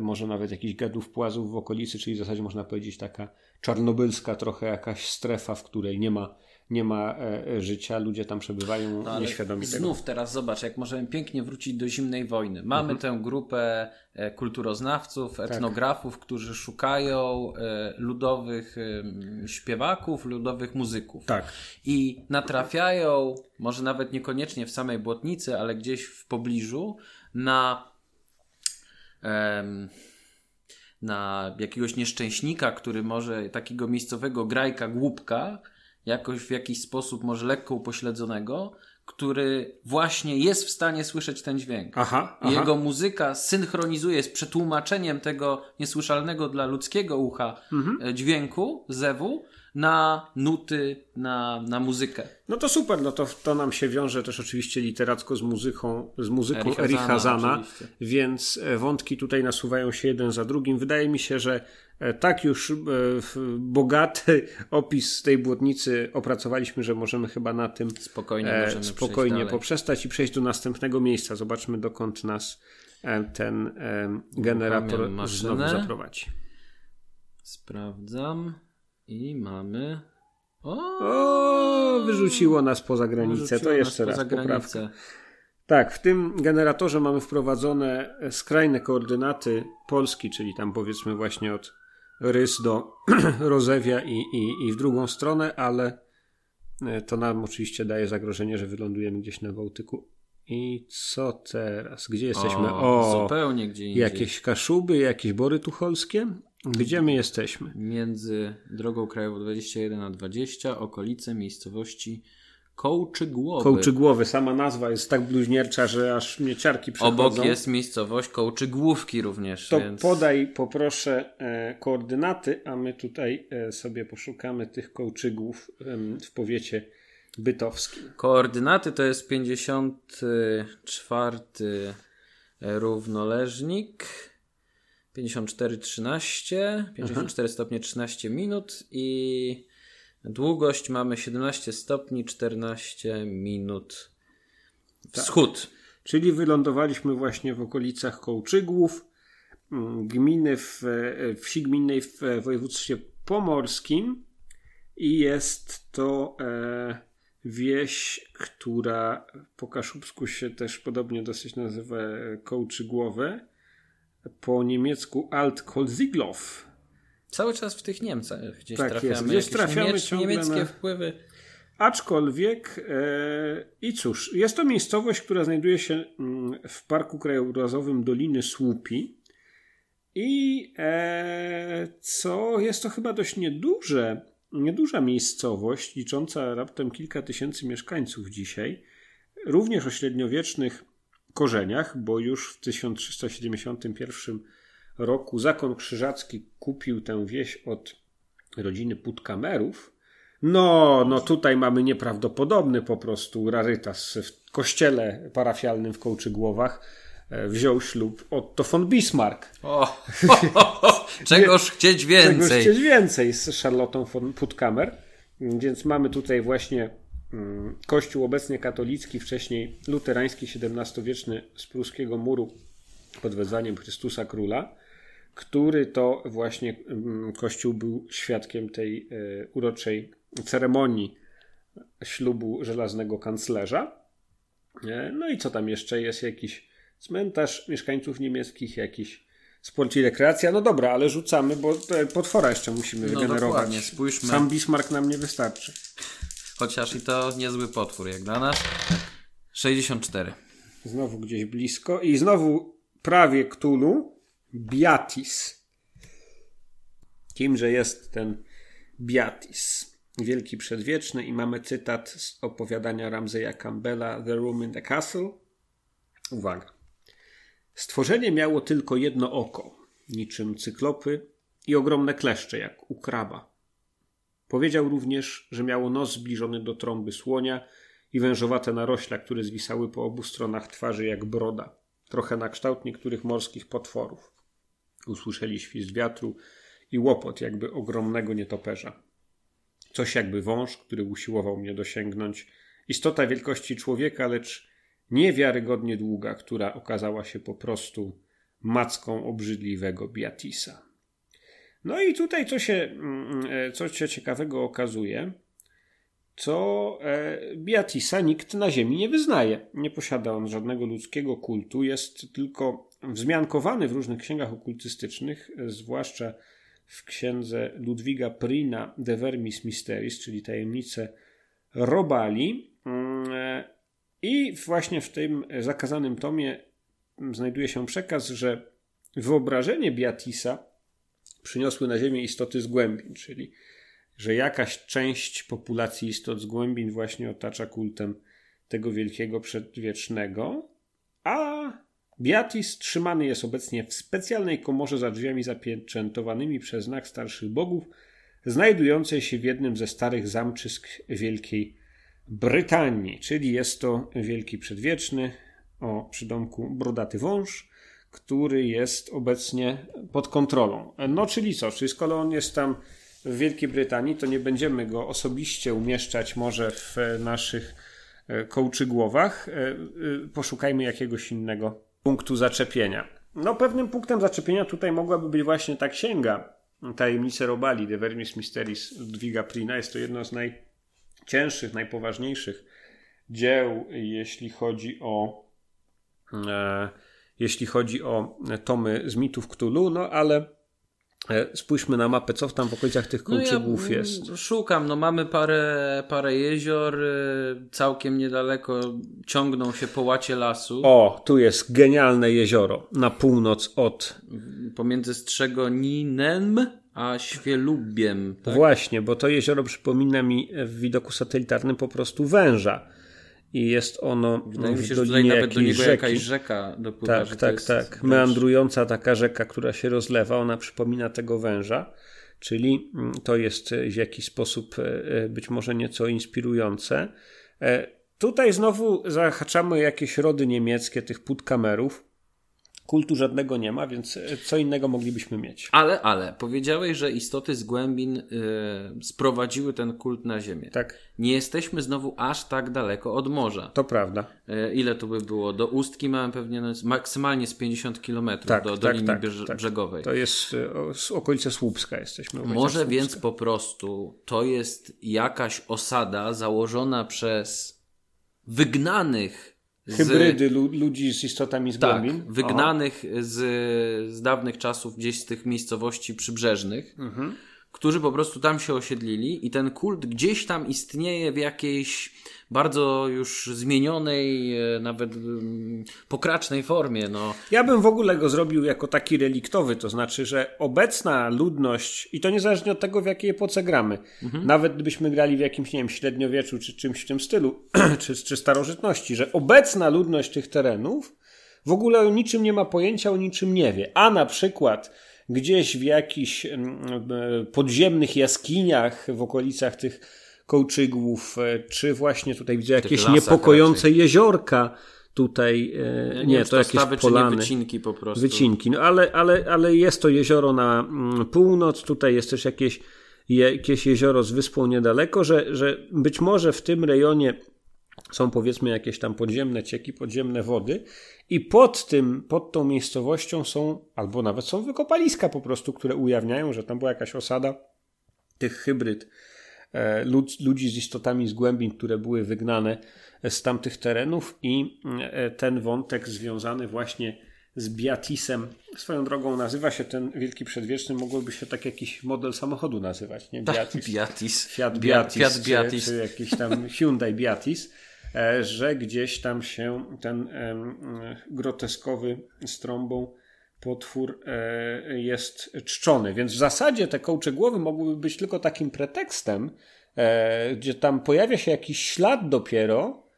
może nawet jakichś gadów, płazów w okolicy, czyli w zasadzie można powiedzieć taka czarnobylska trochę jakaś strefa, w której nie ma nie ma e, e, życia, ludzie tam przebywają no, nieświadomi znów tego. Znów teraz zobacz, jak możemy pięknie wrócić do zimnej wojny. Mamy mhm. tę grupę e, kulturoznawców, tak. etnografów, tak. którzy szukają ludowych śpiewaków, ludowych muzyków. Tak. I natrafiają, może nawet niekoniecznie w samej błotnicy, ale gdzieś w pobliżu, na na jakiegoś nieszczęśnika, który może takiego miejscowego grajka, głupka, jakoś w jakiś sposób, może lekko upośledzonego, który właśnie jest w stanie słyszeć ten dźwięk. Aha, aha. Jego muzyka synchronizuje z przetłumaczeniem tego niesłyszalnego dla ludzkiego ucha mhm. E, dźwięku, zewu, na nuty, na, na muzykę. No to super, no to, to nam się wiąże też oczywiście literacko z muzyką, z muzyką Ericha Zana, więc e, wątki tutaj nasuwają się jeden za drugim. Wydaje mi się, że e, tak już e, bogaty opis tej błotnicy opracowaliśmy, że możemy chyba na tym spokojnie, spokojnie poprzestać i przejść do następnego miejsca. Zobaczmy dokąd nas ten generator znowu zaprowadzi. Sprawdzam. I mamy. O, o wyrzuciło nas poza granicę. To jeszcze raz poprawka. Tak, w tym generatorze mamy wprowadzone skrajne koordynaty Polski, czyli tam powiedzmy właśnie od rys do rozewia i, i, i w drugą stronę, ale e, to nam oczywiście daje zagrożenie, że wylądujemy gdzieś na Bałtyku. I co teraz? Gdzie jesteśmy? O, o zupełnie gdzie indziej. Jakieś Kaszuby, jakieś Bory Tucholskie? Gdzie my jesteśmy? Między drogą krajową 21 a 20, okolice miejscowości Kołczygłowy. Kołczygłowy, sama nazwa jest tak bluźniercza, że aż mnie ciarki przechodzą. Obok jest miejscowość Kołczygłówki również. To więc... podaj poproszę e, koordynaty, a my tutaj e, sobie poszukamy tych kołczygłów e, w powiecie bytowskim. Koordynaty to jest 54 równoleżnik. 54 13, 54 Aha. stopnie 13 minut i Długość mamy 17 stopni 14 minut. Tak. Wschód. Tak. Czyli wylądowaliśmy właśnie w okolicach Kołczygłów, mm, gminy w e, wsi gminnej w województwie pomorskim i jest to e, wieś, która po kaszubsku się też podobnie dosyć nazywa Kołczygłowe, po niemiecku Alt-Kolziglow Cały czas w tych Niemcach gdzieś tak trafiamy. Jest. Gdzieś trafiamy niemiec, niemieckie na... wpływy. Aczkolwiek e, i cóż, jest to miejscowość, która znajduje się mm, w Parku Krajobrazowym Doliny Słupi i e, co jest to chyba dość nieduże, nieduża miejscowość, licząca raptem kilka tysięcy mieszkańców dzisiaj, również o średniowiecznych korzeniach, bo już w 1371 roku zakon krzyżacki kupił tę wieś od rodziny Putkamerów. No, no tutaj mamy nieprawdopodobny po prostu rarytas. W kościele parafialnym w Kołczygłowach e, wziął ślub Otto von Bismarck. O, czegoż chcieć więcej. Czegoż chcieć więcej z Charlottą von Putkamer. Więc mamy tutaj właśnie kościół obecnie katolicki, wcześniej luterański XVII-wieczny z pruskiego muru pod wezwaniem Chrystusa Króla który to właśnie mm, Kościół był świadkiem tej e, uroczej ceremonii ślubu żelaznego kanclerza. E, no i co tam jeszcze? Jest jakiś cmentarz mieszkańców niemieckich, jakiś sport i rekreacja. No dobra, ale rzucamy, bo potwora jeszcze musimy no wygenerować. Spójrzmy. Sam Bismarck nam nie wystarczy. Chociaż i to niezły potwór jak dla nas. 64. Znowu gdzieś blisko i znowu prawie Ktulu. Biatis. Kimże jest ten Biatis? Wielki przedwieczny i mamy cytat z opowiadania Ramseya Campbella The Room in the Castle. Uwaga. Stworzenie miało tylko jedno oko, niczym cyklopy i ogromne kleszcze, jak u kraba. Powiedział również, że miało nos zbliżony do trąby słonia i wężowate narośla, które zwisały po obu stronach twarzy jak broda, trochę na kształt niektórych morskich potworów. Usłyszeli świst wiatru i łopot jakby ogromnego nietoperza. Coś jakby wąż, który usiłował mnie dosięgnąć. Istota wielkości człowieka, lecz niewiarygodnie długa, która okazała się po prostu macką obrzydliwego Beatisa. No i tutaj co się, mm, e, co się ciekawego okazuje, co e, Beatisa nikt na ziemi nie wyznaje. Nie posiada on żadnego ludzkiego kultu, jest tylko wzmiankowany w różnych księgach okultystycznych, zwłaszcza w księdze Ludwiga Prina De Vermis Mysteris, czyli tajemnice Robali. Mm, I właśnie w tym zakazanym tomie znajduje się przekaz, że wyobrażenie Beatisa przyniosły na Ziemię istoty z głębin, czyli że jakaś część populacji istot z głębin właśnie otacza kultem tego wielkiego przedwiecznego, a Beatis trzymany jest obecnie w specjalnej komorze za drzwiami zapieczętowanymi przez znak starszych bogów, znajdującej się w jednym ze starych zamczysk Wielkiej Brytanii, czyli jest to wielki przedwieczny o przydomku brodaty wąż, który jest obecnie pod kontrolą. No czyli co, czyli skoro on jest tam w Wielkiej Brytanii, to nie będziemy go osobiście umieszczać może w naszych e, kołczygłowach. E, e, poszukajmy jakiegoś innego punktu zaczepienia. No, pewnym punktem zaczepienia tutaj mogłaby być właśnie ta księga Tajemnice Robali, The Vermis Mysteries Ludwiga Prina. Jest to jedno z najcięższych, najpoważniejszych dzieł, jeśli chodzi o jeśli chodzi o tomy z mitów Cthulhu, no ale E, spójrzmy na mapę, co tam w okolicach tych kołczygłów no ja, jest. Szukam, no mamy parę, parę jezior, y, całkiem niedaleko ciągną się połacie lasu. O, tu jest genialne jezioro, na północ od... Pomiędzy Strzegoninem a Świelubiem. Tak? Właśnie, bo to jezioro przypomina mi w widoku satelitarnym po prostu węża i jest ono Wydaje mi się, że tutaj nawet do niego rzeki. jakaś rzeka dopływa. Tak, tak, tak. Meandrująca taka rzeka, która się rozlewa, ona przypomina tego węża, czyli mm, to jest w jakiś sposób e, e, być może nieco inspirujące. E, tutaj znowu zahaczamy jakieś rody niemieckie tych putkamerów, kultu żadnego nie ma, więc e, co innego moglibyśmy mieć. Ale, ale, powiedziałeś, że istoty z głębin y, sprowadziły ten kult na ziemię. Tak. Nie jesteśmy znowu aż tak daleko od morza. To prawda. Y, ile tu by było? Do Ustki mamy pewnie no, maksymalnie z 50 km tak, do, do tak, linii tak, tak, brzegowej. To jest z okolice Słupska jesteśmy. Może Słupska. więc po prostu to jest jakaś osada założona przez wygnanych Hybrydy z, ludzi z istotami z tak, wygnanych z, z dawnych czasów gdzieś z tych miejscowości przybrzeżnych, mhm. którzy po prostu tam się osiedlili i ten kult gdzieś tam istnieje w jakiejś bardzo już zmienionej, e, nawet mm, pokracznej formie. No. Ja bym w ogóle go zrobił jako taki reliktowy, to znaczy, że obecna ludność, i to niezależnie od tego, w jakiej epoce gramy, mhm. nawet gdybyśmy grali w jakimś, nie wiem, średniowieczu czy czymś w tym stylu, czy, czy starożytności, że obecna ludność tych terenów w ogóle o niczym nie ma pojęcia, o niczym nie wie. A na przykład gdzieś w jakichś mm, e, podziemnych jaskiniach w okolicach tych kołczygłów, e, czy właśnie tutaj widzę jakieś niepokojące raczej. jeziorka tutaj, e, nie, nie, to, to jakieś polany. wycinki po prostu. Wycinki, no ale, ale, ale jest to jezioro na mm, północ, tutaj jest też jakieś, jakieś jezioro z wyspą niedaleko, że, że być może w tym rejonie są powiedzmy jakieś tam podziemne cieki, podziemne wody i pod tym, pod tą miejscowością są, albo nawet są wykopaliska po prostu, które ujawniają, że tam była jakaś osada tych hybryd lud, ludzi z istotami z głębin, które były wygnane z tamtych terenów i e, ten wątek związany właśnie z Beatisem. Swoją drogą nazywa się ten Wielki Przedwieczny, mogłoby się tak jakiś model samochodu nazywać, nie? Tak, Beatis. Beatis. Fiat Beatis, Fiat Beatis. Czy, czy jakiś tam Hyundai Beatis, e, że gdzieś tam się ten groteskowy z trąbą potwór e, jest czczony. Więc w zasadzie te kołcze głowy mogłyby być tylko takim pretekstem, e, gdzie tam pojawia się jakiś ślad dopiero.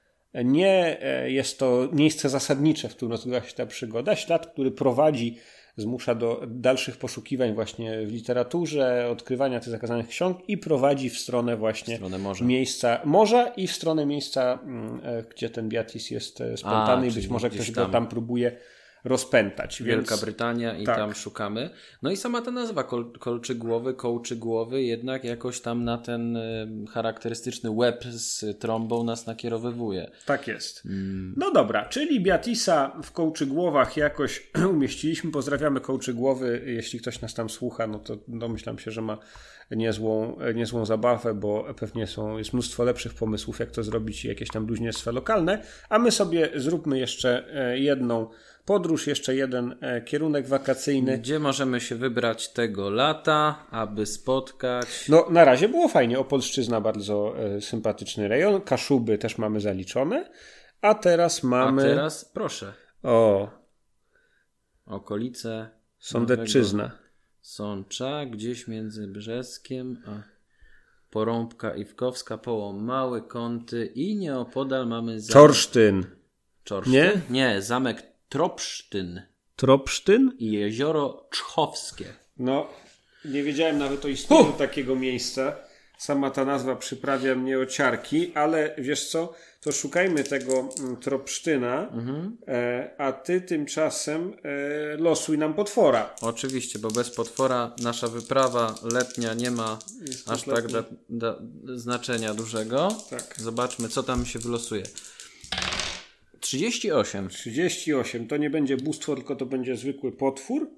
Nie e, jest to miejsce zasadnicze, w którym rozgrywa się ta przygoda. Ślad, który prowadzi, zmusza do dalszych poszukiwań właśnie w literaturze, odkrywania tych zakazanych ksiąg i prowadzi w stronę właśnie w stronę morza. miejsca morza i w stronę miejsca, mm, gdzie ten Beatis jest spontaniczny i być może ktoś tam. go tam próbuje rozpętać. Wielka więc... Brytania i tak. tam szukamy. No i sama ta nazwa kol, kolczy głowy, kołczy głowy jednak jakoś tam na ten y, charakterystyczny łeb z trąbą nas nakierowywuje. Tak jest. Mm. No dobra, czyli Beatisa w kołczy głowach jakoś umieściliśmy. Pozdrawiamy kołczy głowy. Jeśli ktoś nas tam słucha, no to domyślam się, że ma niezłą, niezłą zabawę, bo pewnie są, jest mnóstwo lepszych pomysłów, jak to zrobić i jakieś tam bluźnierstwa lokalne. A my sobie zróbmy jeszcze e, jedną podróż, jeszcze jeden e, kierunek wakacyjny. Gdzie możemy się wybrać tego lata, aby spotkać? No, na razie było fajnie. Opolszczyzna bardzo e, sympatyczny rejon. Kaszuby też mamy zaliczone. A teraz mamy. A teraz proszę. O. Okolice. Sądecczyzna. Sącza, gdzieś między Brzeskiem a Porąbka Iwkowska, połom Małe Kąty i nieopodal mamy zamek... Czorsztyn. Czorsztyn? Nie? Nie, zamek Tropsztyn. Tropsztyn? I jezioro Czchowskie. No, nie wiedziałem nawet o istnieniu takiego miejsca. Sama ta nazwa przyprawia mnie o ciarki, ale wiesz co, to szukajmy tego mm, Tropsztyna, mhm. e, a ty tymczasem e, losuj nam potwora. Oczywiście, bo bez potwora nasza wyprawa letnia nie ma Jest aż tak da, da, znaczenia dużego. Tak. Zobaczmy, co tam się wylosuje. 38. 38. To nie będzie bóstwo, tylko to będzie zwykły potwór.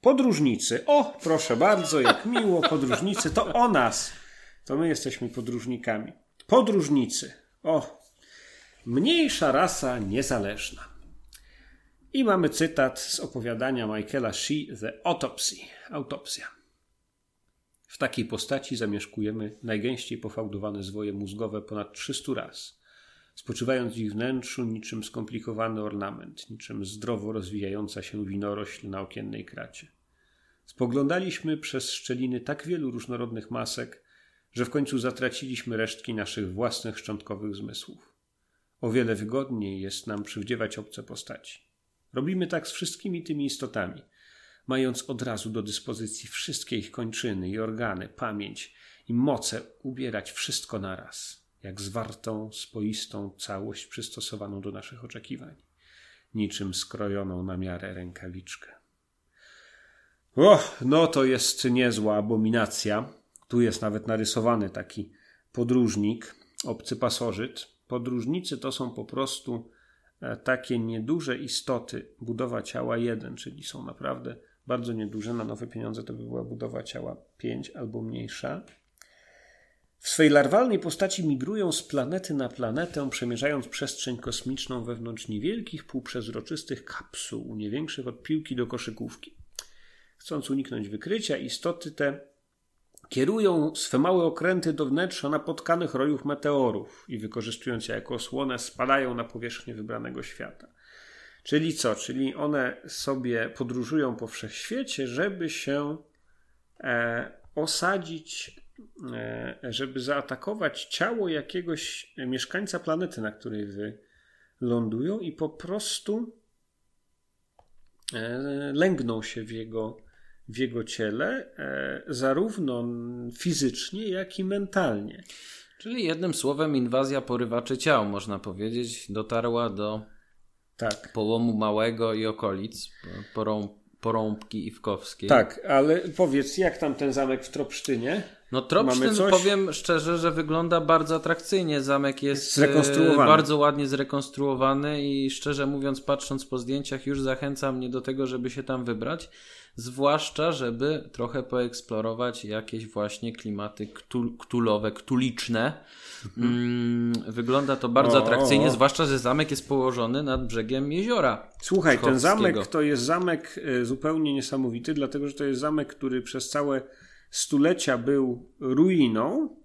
Podróżnicy. O, proszę bardzo, jak miło, podróżnicy. To o nas. To my jesteśmy podróżnikami. Podróżnicy. O, mniejsza rasa niezależna. I mamy cytat z opowiadania Michaela Shee, The Autopsy. Autopsja. W takiej postaci zamieszkujemy najgęściej pofałdowane zwoje mózgowe ponad 300 raz, spoczywając w ich wnętrzu niczym skomplikowany ornament, niczym zdrowo rozwijająca się winorośl na okiennej kracie. Spoglądaliśmy przez szczeliny tak wielu różnorodnych masek, że w końcu zatraciliśmy resztki naszych własnych szczątkowych zmysłów. O wiele wygodniej jest nam przywdziewać obce postaci. Robimy tak z wszystkimi tymi istotami, mając od razu do dyspozycji wszystkie ich kończyny i organy, pamięć i moce ubierać wszystko naraz, jak zwartą, spoistą całość przystosowaną do naszych oczekiwań, niczym skrojoną na miarę rękawiczkę. O, no to jest niezła abominacja. Tu jest nawet narysowany taki podróżnik, obcy pasożyt. Podróżnicy to są po prostu e, takie nieduże istoty, budowa ciała 1, czyli są naprawdę bardzo nieduże. Na nowe pieniądze to by była budowa ciała 5 albo mniejsza. W swej larwalnej postaci migrują z planety na planetę, przemierzając przestrzeń kosmiczną wewnątrz niewielkich, półprzezroczystych kapsuł, nie większych od piłki do koszykówki. Chcąc uniknąć wykrycia, istoty te kierują swe małe okręty do wnętrza napotkanych rojów meteorów i wykorzystując je jako osłonę, spadają na powierzchnię wybranego świata. Czyli co? Czyli one sobie podróżują po wszechświecie, żeby się e, osadzić, żeby zaatakować ciało jakiegoś mieszkańca planety, na której wy lądują i po prostu e, lęgną się w jego w jego ciele, e, zarówno fizycznie, jak i mentalnie. Czyli jednym słowem inwazja porywaczy ciał, można powiedzieć, dotarła do tak. połomu Małego i okolic, porą, porąbki Iwkowskiej. Tak, ale powiedz, jak tam ten zamek w Tropsztynie? No Tropsztyn, powiem szczerze, że wygląda bardzo atrakcyjnie. Zamek jest e, bardzo ładnie zrekonstruowany i szczerze mówiąc, patrząc po zdjęciach, już zachęca mnie do tego, żeby się tam wybrać. Zwłaszcza, żeby trochę poeksplorować jakieś właśnie klimaty ktul, ktulowe, ktuliczne. Mm, wygląda to bardzo o, atrakcyjnie, o. zwłaszcza, że zamek jest położony nad brzegiem jeziora. Słuchaj, ten zamek to jest zamek e, zupełnie niesamowity, dlatego że to jest zamek, który przez całe stulecia był ruiną.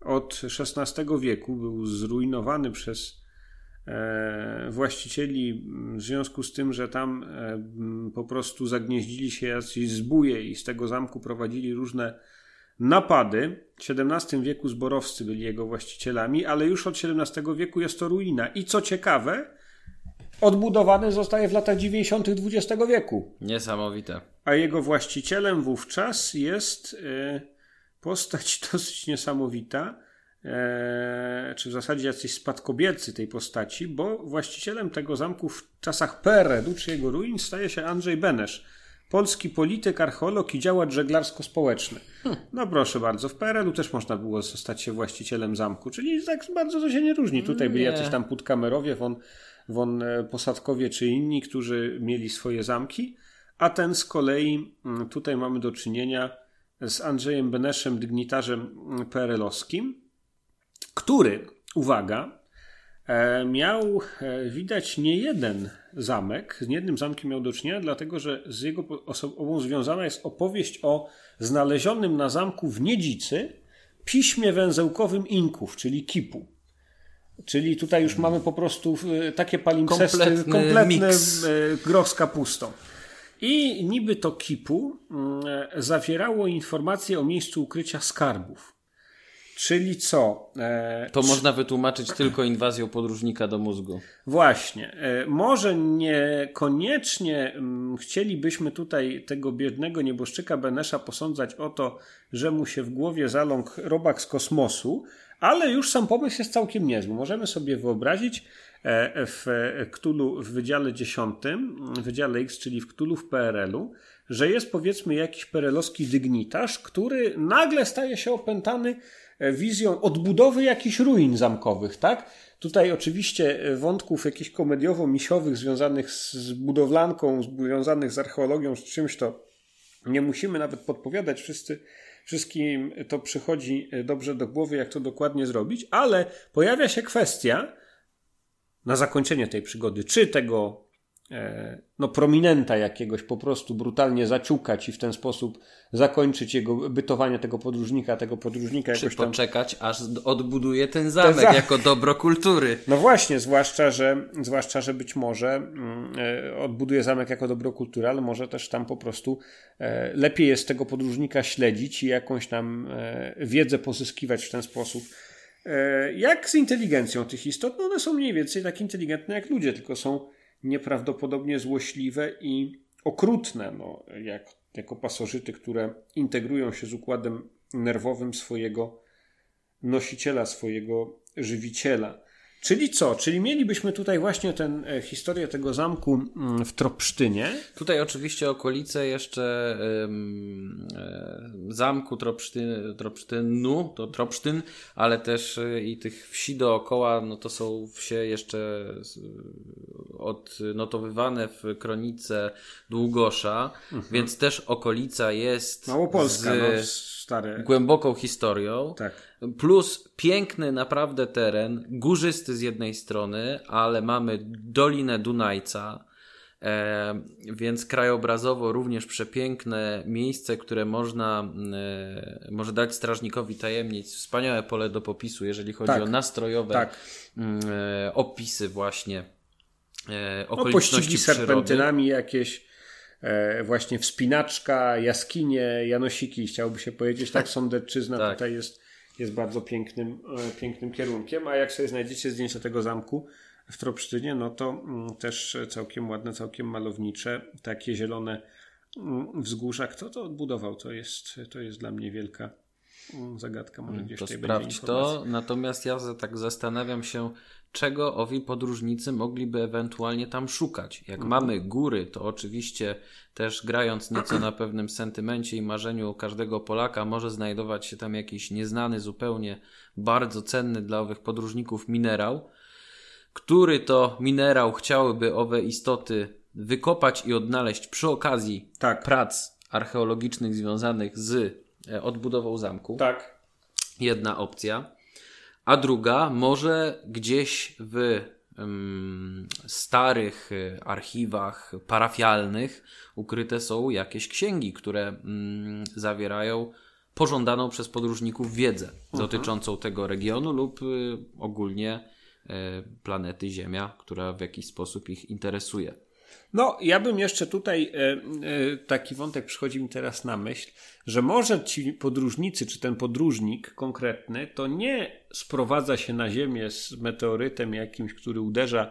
Od XVI wieku był zrujnowany przez E, właścicieli w związku z tym, że tam e, po prostu zagnieździli się jacyś zbóje i z tego zamku prowadzili różne napady. W XVII wieku zborowscy byli jego właścicielami, ale już od XVII wieku jest to ruina. I co ciekawe, odbudowany zostaje w latach 90. XX wieku. Niesamowite. A jego właścicielem wówczas jest e, postać dosyć niesamowita e, czy w zasadzie jacyś spadkobiercy tej postaci, bo właścicielem tego zamku w czasach PRL-u czy jego ruin staje się Andrzej Benesz, polski polityk, archeolog i działacz żeglarsko-społeczny. No proszę bardzo, w PRL-u też można było zostać się właścicielem zamku, czyli tak bardzo to się nie różni. Tutaj byli jacyś tam podkamerowie, won, won e, posadkowie czy inni, którzy mieli swoje zamki, a ten z kolei, mm, tutaj mamy do czynienia z Andrzejem Beneszem, dygnitarzem mm, PRL-owskim, który, uwaga, e, miał e, widać nie jeden zamek, z jednym zamkiem miał do czynienia, dlatego że z jego osobą związana jest opowieść o znalezionym na zamku w Niedzicy piśmie węzełkowym Inków, czyli kipu. Czyli tutaj już mamy po prostu e, takie palimpsesty, kompletny, kompletny groch z kapustą. I niby to kipu mm, zawierało informacje o miejscu ukrycia skarbów. Czyli co? E, to czy... można wytłumaczyć tylko inwazją podróżnika do mózgu. Właśnie. E, może niekoniecznie m, mm, chcielibyśmy tutaj tego biednego nieboszczyka Benesza posądzać o to, że mu się w głowie zaląkł robak z kosmosu, ale już sam pomysł jest całkiem niezły. Możemy sobie wyobrazić w Ktulu w Wydziale 10, w Wydziale X, czyli w Ktulu w PRL-u, że jest powiedzmy jakiś perelowski dygnitarz, który nagle staje się opętany E, wizją odbudowy jakichś ruin zamkowych, tak? Tutaj oczywiście e, wątków jakichś komediowo-misiowych związanych z budowlanką, związanych z archeologią, z czymś to nie musimy nawet podpowiadać. Wszyscy, wszystkim to przychodzi e, dobrze do głowy, jak to dokładnie zrobić, ale pojawia się kwestia na zakończenie tej przygody, czy tego e, no, prominenta jakiegoś po prostu brutalnie zaciukać i w ten sposób zakończyć jego bytowanie tego podróżnika, tego podróżnika Czy jakoś tam... poczekać, aż odbuduje ten zamek zamek. jako dobro kultury. No właśnie, zwłaszcza, że, zwłaszcza, że być może mm, e, odbuduje zamek jako dobro kultury, ale może też tam po prostu e, lepiej jest tego podróżnika śledzić i jakąś tam e, wiedzę pozyskiwać w ten sposób. E, jak z inteligencją tych istot? No one są mniej więcej tak inteligentne jak ludzie, tylko są nieprawdopodobnie złośliwe i okrutne, no, jak, jako pasożyty, które integrują się z układem nerwowym swojego nosiciela, swojego żywiciela. Czyli co? Czyli mielibyśmy tutaj właśnie tę e, historię tego zamku mm, w Tropsztynie. Tutaj oczywiście okolice jeszcze ym, e, zamku Tropsztyn, Tropsztynu, to Tropsztyn, ale też y, i tych wsi dookoła, no to są wsie jeszcze odnotowywane w kronice Długosza, więc też okolica jest Małopolska, z no, głęboką historią. Tak. Plus piękny naprawdę teren, górzysty z jednej strony, ale mamy Dolinę Dunajca, e, więc krajobrazowo również przepiękne miejsce, które można e, może dać strażnikowi tajemnic. Wspaniałe pole do popisu, jeżeli chodzi Tak. o nastrojowe Tak. mm, e, opisy właśnie e, No, okoliczności pościgi przyrody. serpentynami jakieś, właśnie wspinaczka, jaskinie, janosiki, chciałoby się powiedzieć. Tak, Sądecczyzna Tak. tutaj jest, jest bardzo pięknym, e, pięknym kierunkiem. A jak sobie znajdziecie zdjęcia tego zamku w Tropsztynie, no to mm, też całkiem ładne, całkiem malownicze. Takie zielone mm, wzgórza. Kto to odbudował? To jest, to jest dla mnie wielka mm, zagadka. Może gdzieś To sprawdź to, natomiast ja tak zastanawiam się, czego owi podróżnicy mogliby ewentualnie tam szukać. Jak mamy góry, to oczywiście też grając nieco na pewnym sentymencie i marzeniu każdego Polaka, może znajdować się tam jakiś nieznany zupełnie, bardzo cenny dla owych podróżników minerał, który to minerał chciałyby owe istoty wykopać i odnaleźć przy okazji Tak. prac archeologicznych związanych z e, odbudową zamku Tak. jedna opcja, a druga może gdzieś w starych y, archiwach parafialnych ukryte są jakieś księgi, które zawierają pożądaną przez podróżników wiedzę dotyczącą tego regionu lub y, ogólnie y, planety Ziemia, która w jakiś sposób ich interesuje. No, ja bym jeszcze tutaj e, e, taki wątek przychodzi mi teraz na myśl, że może ci podróżnicy, czy ten podróżnik konkretny, to nie sprowadza się na Ziemię z meteorytem jakimś, który uderza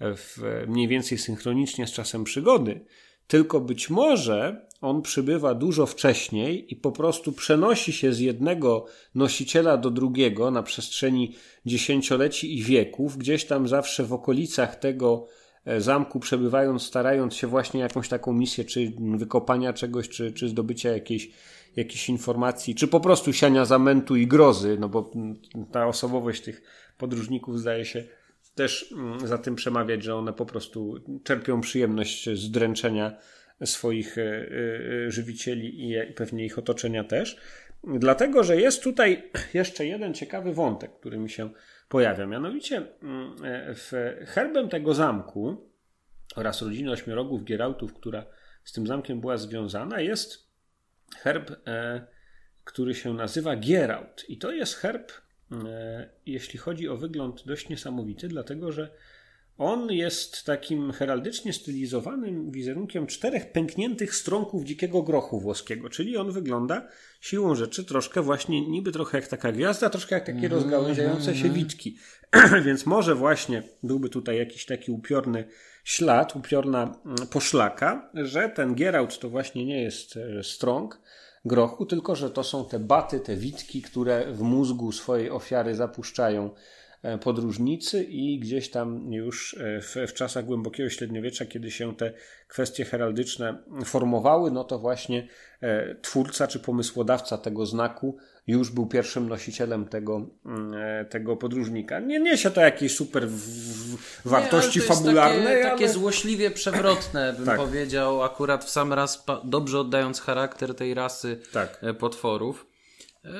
w, mniej więcej synchronicznie z czasem przygody, tylko być może on przybywa dużo wcześniej i po prostu przenosi się z jednego nosiciela do drugiego na przestrzeni dziesięcioleci i wieków, gdzieś tam zawsze w okolicach tego zamku przebywając, starając się właśnie jakąś taką misję, czy wykopania czegoś, czy, czy zdobycia jakiejś, jakiejś informacji, czy po prostu siania zamętu i grozy, no bo ta osobowość tych podróżników zdaje się też mm, za tym przemawiać, że one po prostu czerpią przyjemność z dręczenia swoich e, e, żywicieli i pewnie ich otoczenia też. Dlatego, że jest tutaj jeszcze jeden ciekawy wątek, który mi się pojawia. Mianowicie mm, e, w herbem tego zamku oraz rodziny ośmiorogów Gierałtów, która z tym zamkiem była związana, jest herb, e, który się nazywa Gieraut. I to jest herb, e, jeśli chodzi o wygląd, dość niesamowity, dlatego że on jest takim heraldycznie stylizowanym wizerunkiem czterech pękniętych stronków dzikiego grochu włoskiego, czyli on wygląda siłą rzeczy troszkę właśnie, niby trochę jak taka gwiazda, troszkę jak takie rozgałęziające się witki. Więc może właśnie byłby tutaj jakiś taki upiorny ślad, upiorna mm, poszlaka, że ten Gieraut to właśnie nie jest e, strąg grochu, tylko że to są te baty, te witki, które w mózgu swojej ofiary zapuszczają podróżnicy i gdzieś tam już e, w, w czasach głębokiego średniowiecza, kiedy się te kwestie heraldyczne formowały, no to właśnie e, twórca czy pomysłodawca tego znaku już był pierwszym nosicielem tego, mm, e, tego podróżnika. Nie niesie to jakiejś super wartości Nie, ale fabularnej, Takie, ale... takie złośliwie przewrotne, bym Tak. powiedział, akurat w sam raz dobrze oddając charakter tej rasy Tak. e, potworów. E,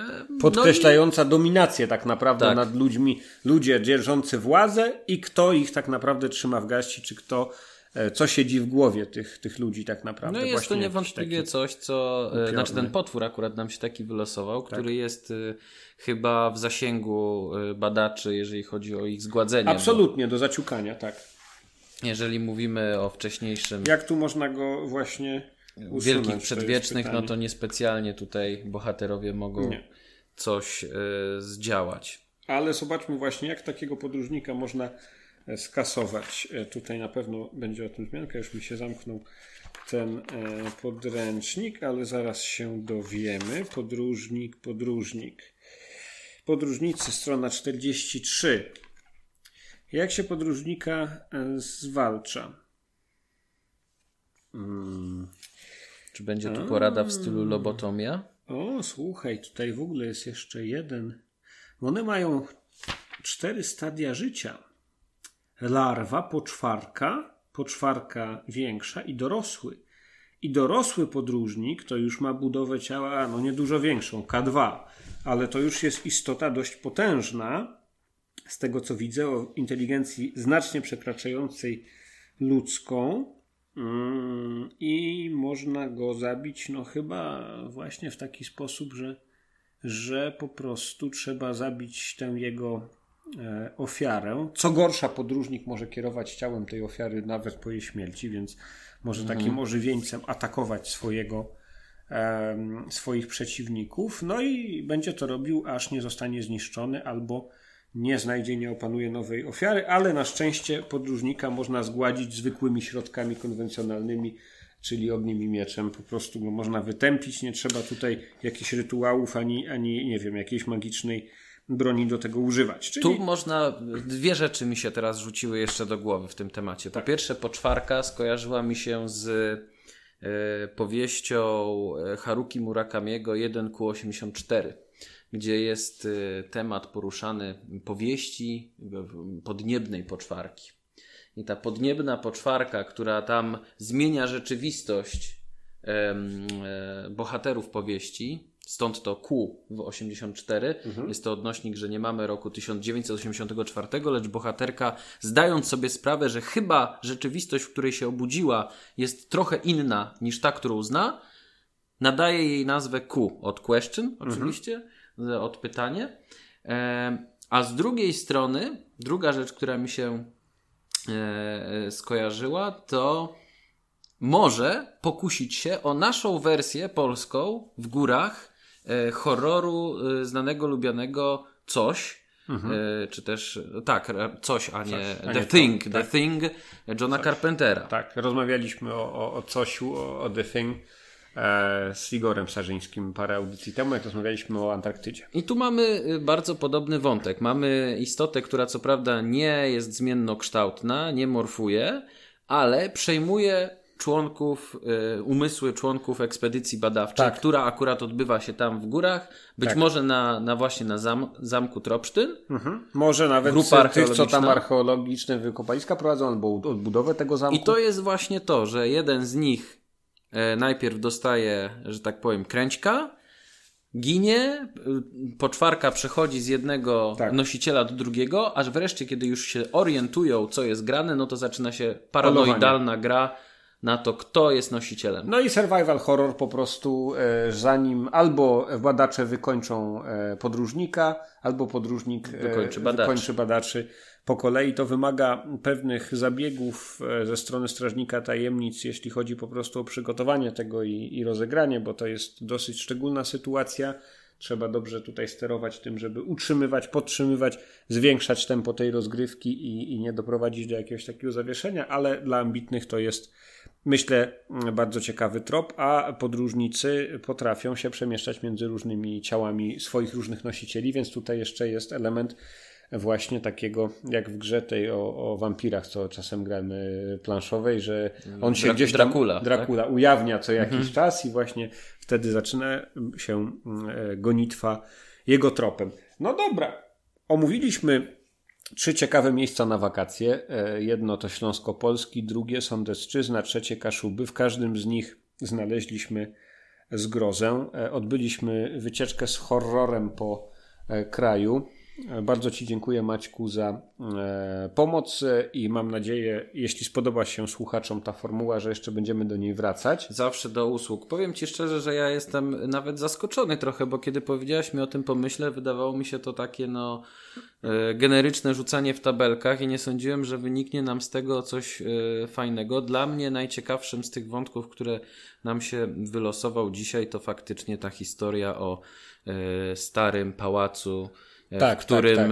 podkreślająca dominację tak naprawdę Tak. nad ludźmi, ludzie dzierżący władzę i kto ich tak naprawdę trzyma w garści, czy kto e, co siedzi w głowie tych, tych ludzi tak naprawdę. No jest Właśnie to niewątpliwie coś, co. e, upiorny. Znaczy ten potwór akurat nam się taki wylosował, Tak. który jest y, chyba w zasięgu y, badaczy, jeżeli chodzi o ich zgładzenie. Absolutnie, do zaciukania, tak. Bo jeżeli mówimy o wcześniejszym Jak tu można go właśnie usunąć? wielkich to przedwiecznych, no to niespecjalnie tutaj bohaterowie mogą Nie. coś y, zdziałać. Ale zobaczmy właśnie, jak takiego podróżnika można e, skasować. E, Tutaj na pewno będzie o tym wzmianka, już mi się zamknął ten e, podręcznik, ale zaraz się dowiemy. Podróżnik, podróżnik. Podróżnicy, strona 43. Jak się podróżnika e, zwalcza? Mm. Czy będzie tu porada w stylu lobotomia? O, słuchaj, tutaj w ogóle jest jeszcze jeden. One mają cztery stadia życia. Larwa, poczwarka, poczwarka większa i dorosły. I dorosły podróżnik to już ma budowę ciała, no nie dużo większą, K2, ale to już jest istota dość potężna. Z tego co widzę, o inteligencji znacznie przekraczającej ludzką. Mm, I można go zabić, no chyba właśnie w taki sposób, że, że po prostu trzeba zabić tę jego e, ofiarę. Co gorsza, podróżnik może kierować ciałem tej ofiary nawet po jej śmierci, więc może takim ożywieńcem atakować swojego, swoich przeciwników. No i będzie to robił, aż nie zostanie zniszczony albo nie znajdzie, nie opanuje nowej ofiary, ale na szczęście podróżnika można zgładzić zwykłymi środkami konwencjonalnymi, czyli ogniem i mieczem. Po prostu go można wytępić, nie trzeba tutaj jakichś rytuałów ani, ani nie wiem, jakiejś magicznej broni do tego używać. Czyli Tu można, dwie rzeczy mi się teraz rzuciły jeszcze do głowy w tym temacie. Po pierwsze, poczwarka skojarzyła mi się z e, powieścią e, Haruki Murakamiego 1Q84, gdzie jest e, temat poruszany powieści e, podniebnej poczwarki. I ta podniebna poczwarka, która tam zmienia rzeczywistość e, bohaterów powieści, stąd to Q w 84. Jest to odnośnik, że nie mamy roku 1984, lecz bohaterka, zdając sobie sprawę, że chyba rzeczywistość, w której się obudziła, jest trochę inna niż ta, którą zna, nadaje jej nazwę Q od question, oczywiście, z- od pytanie. Em, A z drugiej strony, druga rzecz, która mi się e, e, skojarzyła, to może pokusić się o naszą wersję polską w górach e, horroru znanego, lubianego Coś. E, czy też, tak, coś, a nie Coś, a The nie Thing, to, The tak. Thing Johna Carpentera. tak, rozmawialiśmy o, o, o Cosiu, o, o The Thing z Igorem Sarzyńskim parę audycji temu, jak rozmawialiśmy o Antarktydzie. I tu mamy y, bardzo podobny wątek. Mamy istotę, która co prawda nie jest zmiennokształtna, nie morfuje, ale przejmuje członków, y, umysły członków ekspedycji badawczej, Tak. która akurat odbywa się tam w górach, być Tak. może na, na właśnie na zam, zamku Tropsztyn. Mhm. Może nawet Grupa tych, co tam archeologiczne wykopaliska prowadzą, albo odbudowę tego zamku. I to jest właśnie to, że jeden z nich e, najpierw dostaje, że tak powiem, kręćka, ginie, y, poczwarka przechodzi z jednego Tak. nosiciela do drugiego, aż wreszcie, kiedy już się orientują, co jest grane, no to zaczyna się paranoidalna gra na to, kto jest nosicielem. No i survival horror po prostu, e, zanim albo badacze wykończą e, podróżnika, albo podróżnik e, Wykończy badaczy. wykończy badaczy po kolei. To wymaga pewnych zabiegów ze strony strażnika tajemnic, jeśli chodzi po prostu o przygotowanie tego i, i rozegranie, bo to jest dosyć szczególna sytuacja. Trzeba dobrze tutaj sterować tym, żeby utrzymywać, podtrzymywać, zwiększać tempo tej rozgrywki i, i nie doprowadzić do jakiegoś takiego zawieszenia, ale dla ambitnych to jest myślę, mm, bardzo ciekawy trop, a podróżnicy potrafią się przemieszczać między różnymi ciałami swoich różnych nosicieli, więc tutaj jeszcze jest element właśnie takiego, jak w grze tej o, o wampirach, co czasem gramy planszowej, że on się Dra- gdzieś tam, Dracula, tak? Dracula ujawnia co jakiś czas i właśnie wtedy zaczyna się mm, e, gonitwa jego tropem. No dobra, omówiliśmy Trzy ciekawe miejsca na wakacje. E, Jedno to Śląsko-Polski, drugie Sądecczyzna, trzecie Kaszuby. W każdym z nich znaleźliśmy zgrozę. E, Odbyliśmy wycieczkę z horrorem po e, kraju. Bardzo Ci dziękuję Maćku za e, pomoc i mam nadzieję, jeśli spodoba się słuchaczom ta formuła, że jeszcze będziemy do niej wracać. Zawsze do usług. Powiem Ci szczerze, że ja jestem nawet zaskoczony trochę, bo kiedy powiedziałaś mi o tym pomyśle, wydawało mi się to takie no e, generyczne rzucanie w tabelkach i nie sądziłem, że wyniknie nam z tego coś e, fajnego. Dla mnie najciekawszym z tych wątków, które nam się wylosował dzisiaj, to faktycznie ta historia o e, starym pałacu E, tak, w którym tak,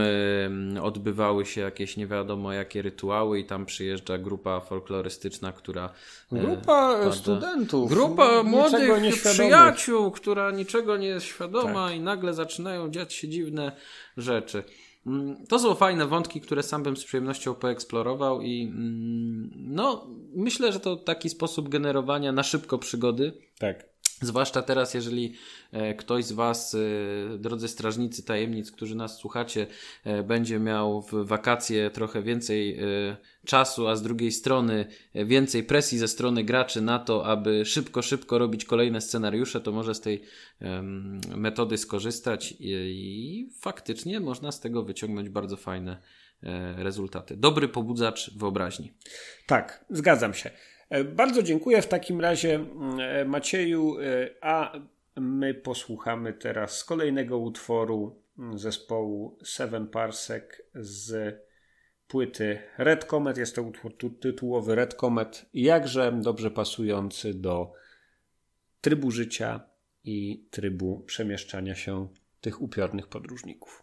tak. odbywały się jakieś nie wiadomo jakie rytuały i tam przyjeżdża grupa folklorystyczna, która... E, grupa pada... studentów. Grupa młodych przyjaciół, która niczego nie jest świadoma tak. i nagle zaczynają dziać się dziwne rzeczy. Mm, to są fajne wątki, które sam bym z przyjemnością poeksplorował i mm, no, myślę, że to taki sposób generowania na szybko przygody. Tak. Zwłaszcza teraz, jeżeli e, ktoś z Was, e, drodzy strażnicy tajemnic, którzy nas słuchacie, e, będzie miał w wakacje trochę więcej czasu, a z drugiej strony więcej presji ze strony graczy na to, aby szybko, szybko robić kolejne scenariusze, to może z tej metody skorzystać i faktycznie można z tego wyciągnąć bardzo fajne rezultaty. Dobry pobudzacz wyobraźni. Tak, zgadzam się. E, bardzo dziękuję w takim razie e, Macieju, e, a my posłuchamy teraz kolejnego utworu zespołu Seven Parsec z płyty Red Comet. Jest to utwór tytułowy Red Comet, jakże dobrze pasujący do trybu życia i trybu przemieszczania się tych upiornych podróżników.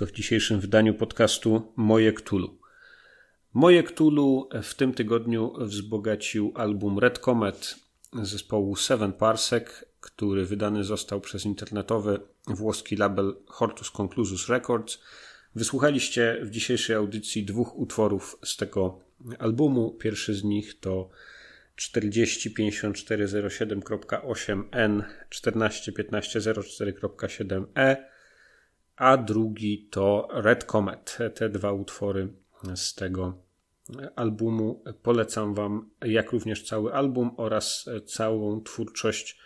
Wszystko w dzisiejszym wydaniu podcastu Moje Ktulu. Moje Ktulu w tym tygodniu wzbogacił album Red Comet zespołu Seven Parsec, który wydany został przez internetowy włoski label Hortus Conclusus Records. Wysłuchaliście w dzisiejszej audycji dwóch utworów z tego albumu. Pierwszy z nich to 405407.8n 141504.7e, a drugi to Red Comet. Te dwa utwory z tego albumu polecam Wam, jak również cały album oraz całą twórczość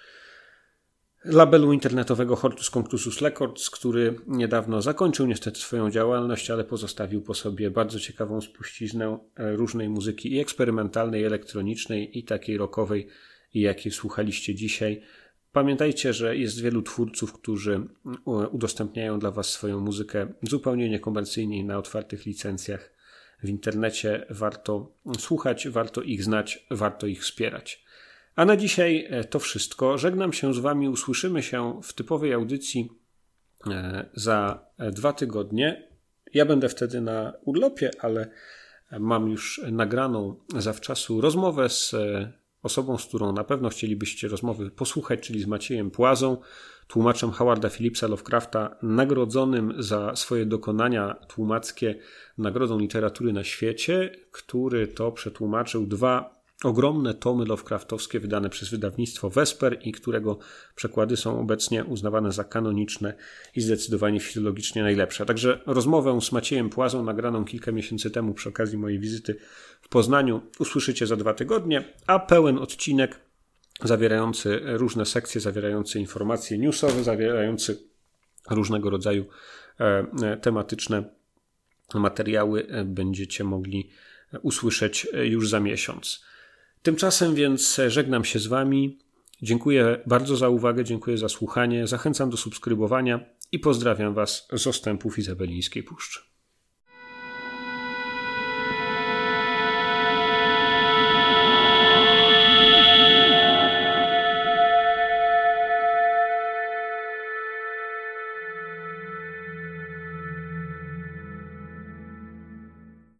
labelu internetowego Hortus Conclusus Records, który niedawno zakończył niestety swoją działalność, ale pozostawił po sobie bardzo ciekawą spuściznę różnej muzyki i eksperymentalnej, i elektronicznej, i takiej rockowej, jakiej słuchaliście dzisiaj. Pamiętajcie, że jest wielu twórców, którzy udostępniają dla Was swoją muzykę zupełnie niekomercyjnie na otwartych licencjach w internecie. Warto słuchać, warto ich znać, warto ich wspierać. A na dzisiaj e, to wszystko. Żegnam się z Wami. Usłyszymy się w typowej audycji e, za e, dwa tygodnie. Ja będę wtedy na urlopie, ale mam już nagraną zawczasu rozmowę z osobą, z którą na pewno chcielibyście rozmowy posłuchać, czyli z Maciejem Płazą, tłumaczem Howarda Phillipsa Lovecrafta, nagrodzonym za swoje dokonania tłumackie Nagrodą Literatury na Świecie, który to przetłumaczył dwa ogromne tomy Lovecraftowskie wydane przez wydawnictwo Vesper i którego przekłady są obecnie uznawane za kanoniczne i zdecydowanie filologicznie najlepsze. Także rozmowę z Maciejem Płazą nagraną kilka miesięcy temu przy okazji mojej wizyty w Poznaniu usłyszycie za dwa tygodnie, a pełen odcinek zawierający różne sekcje, zawierający informacje newsowe, zawierający różnego rodzaju e, e, tematyczne materiały e, będziecie mogli usłyszeć już za miesiąc. Tymczasem więc żegnam się z Wami. Dziękuję bardzo za uwagę, dziękuję za słuchanie. Zachęcam do subskrybowania i pozdrawiam Was z ostępów Izabelińskiej Puszczy.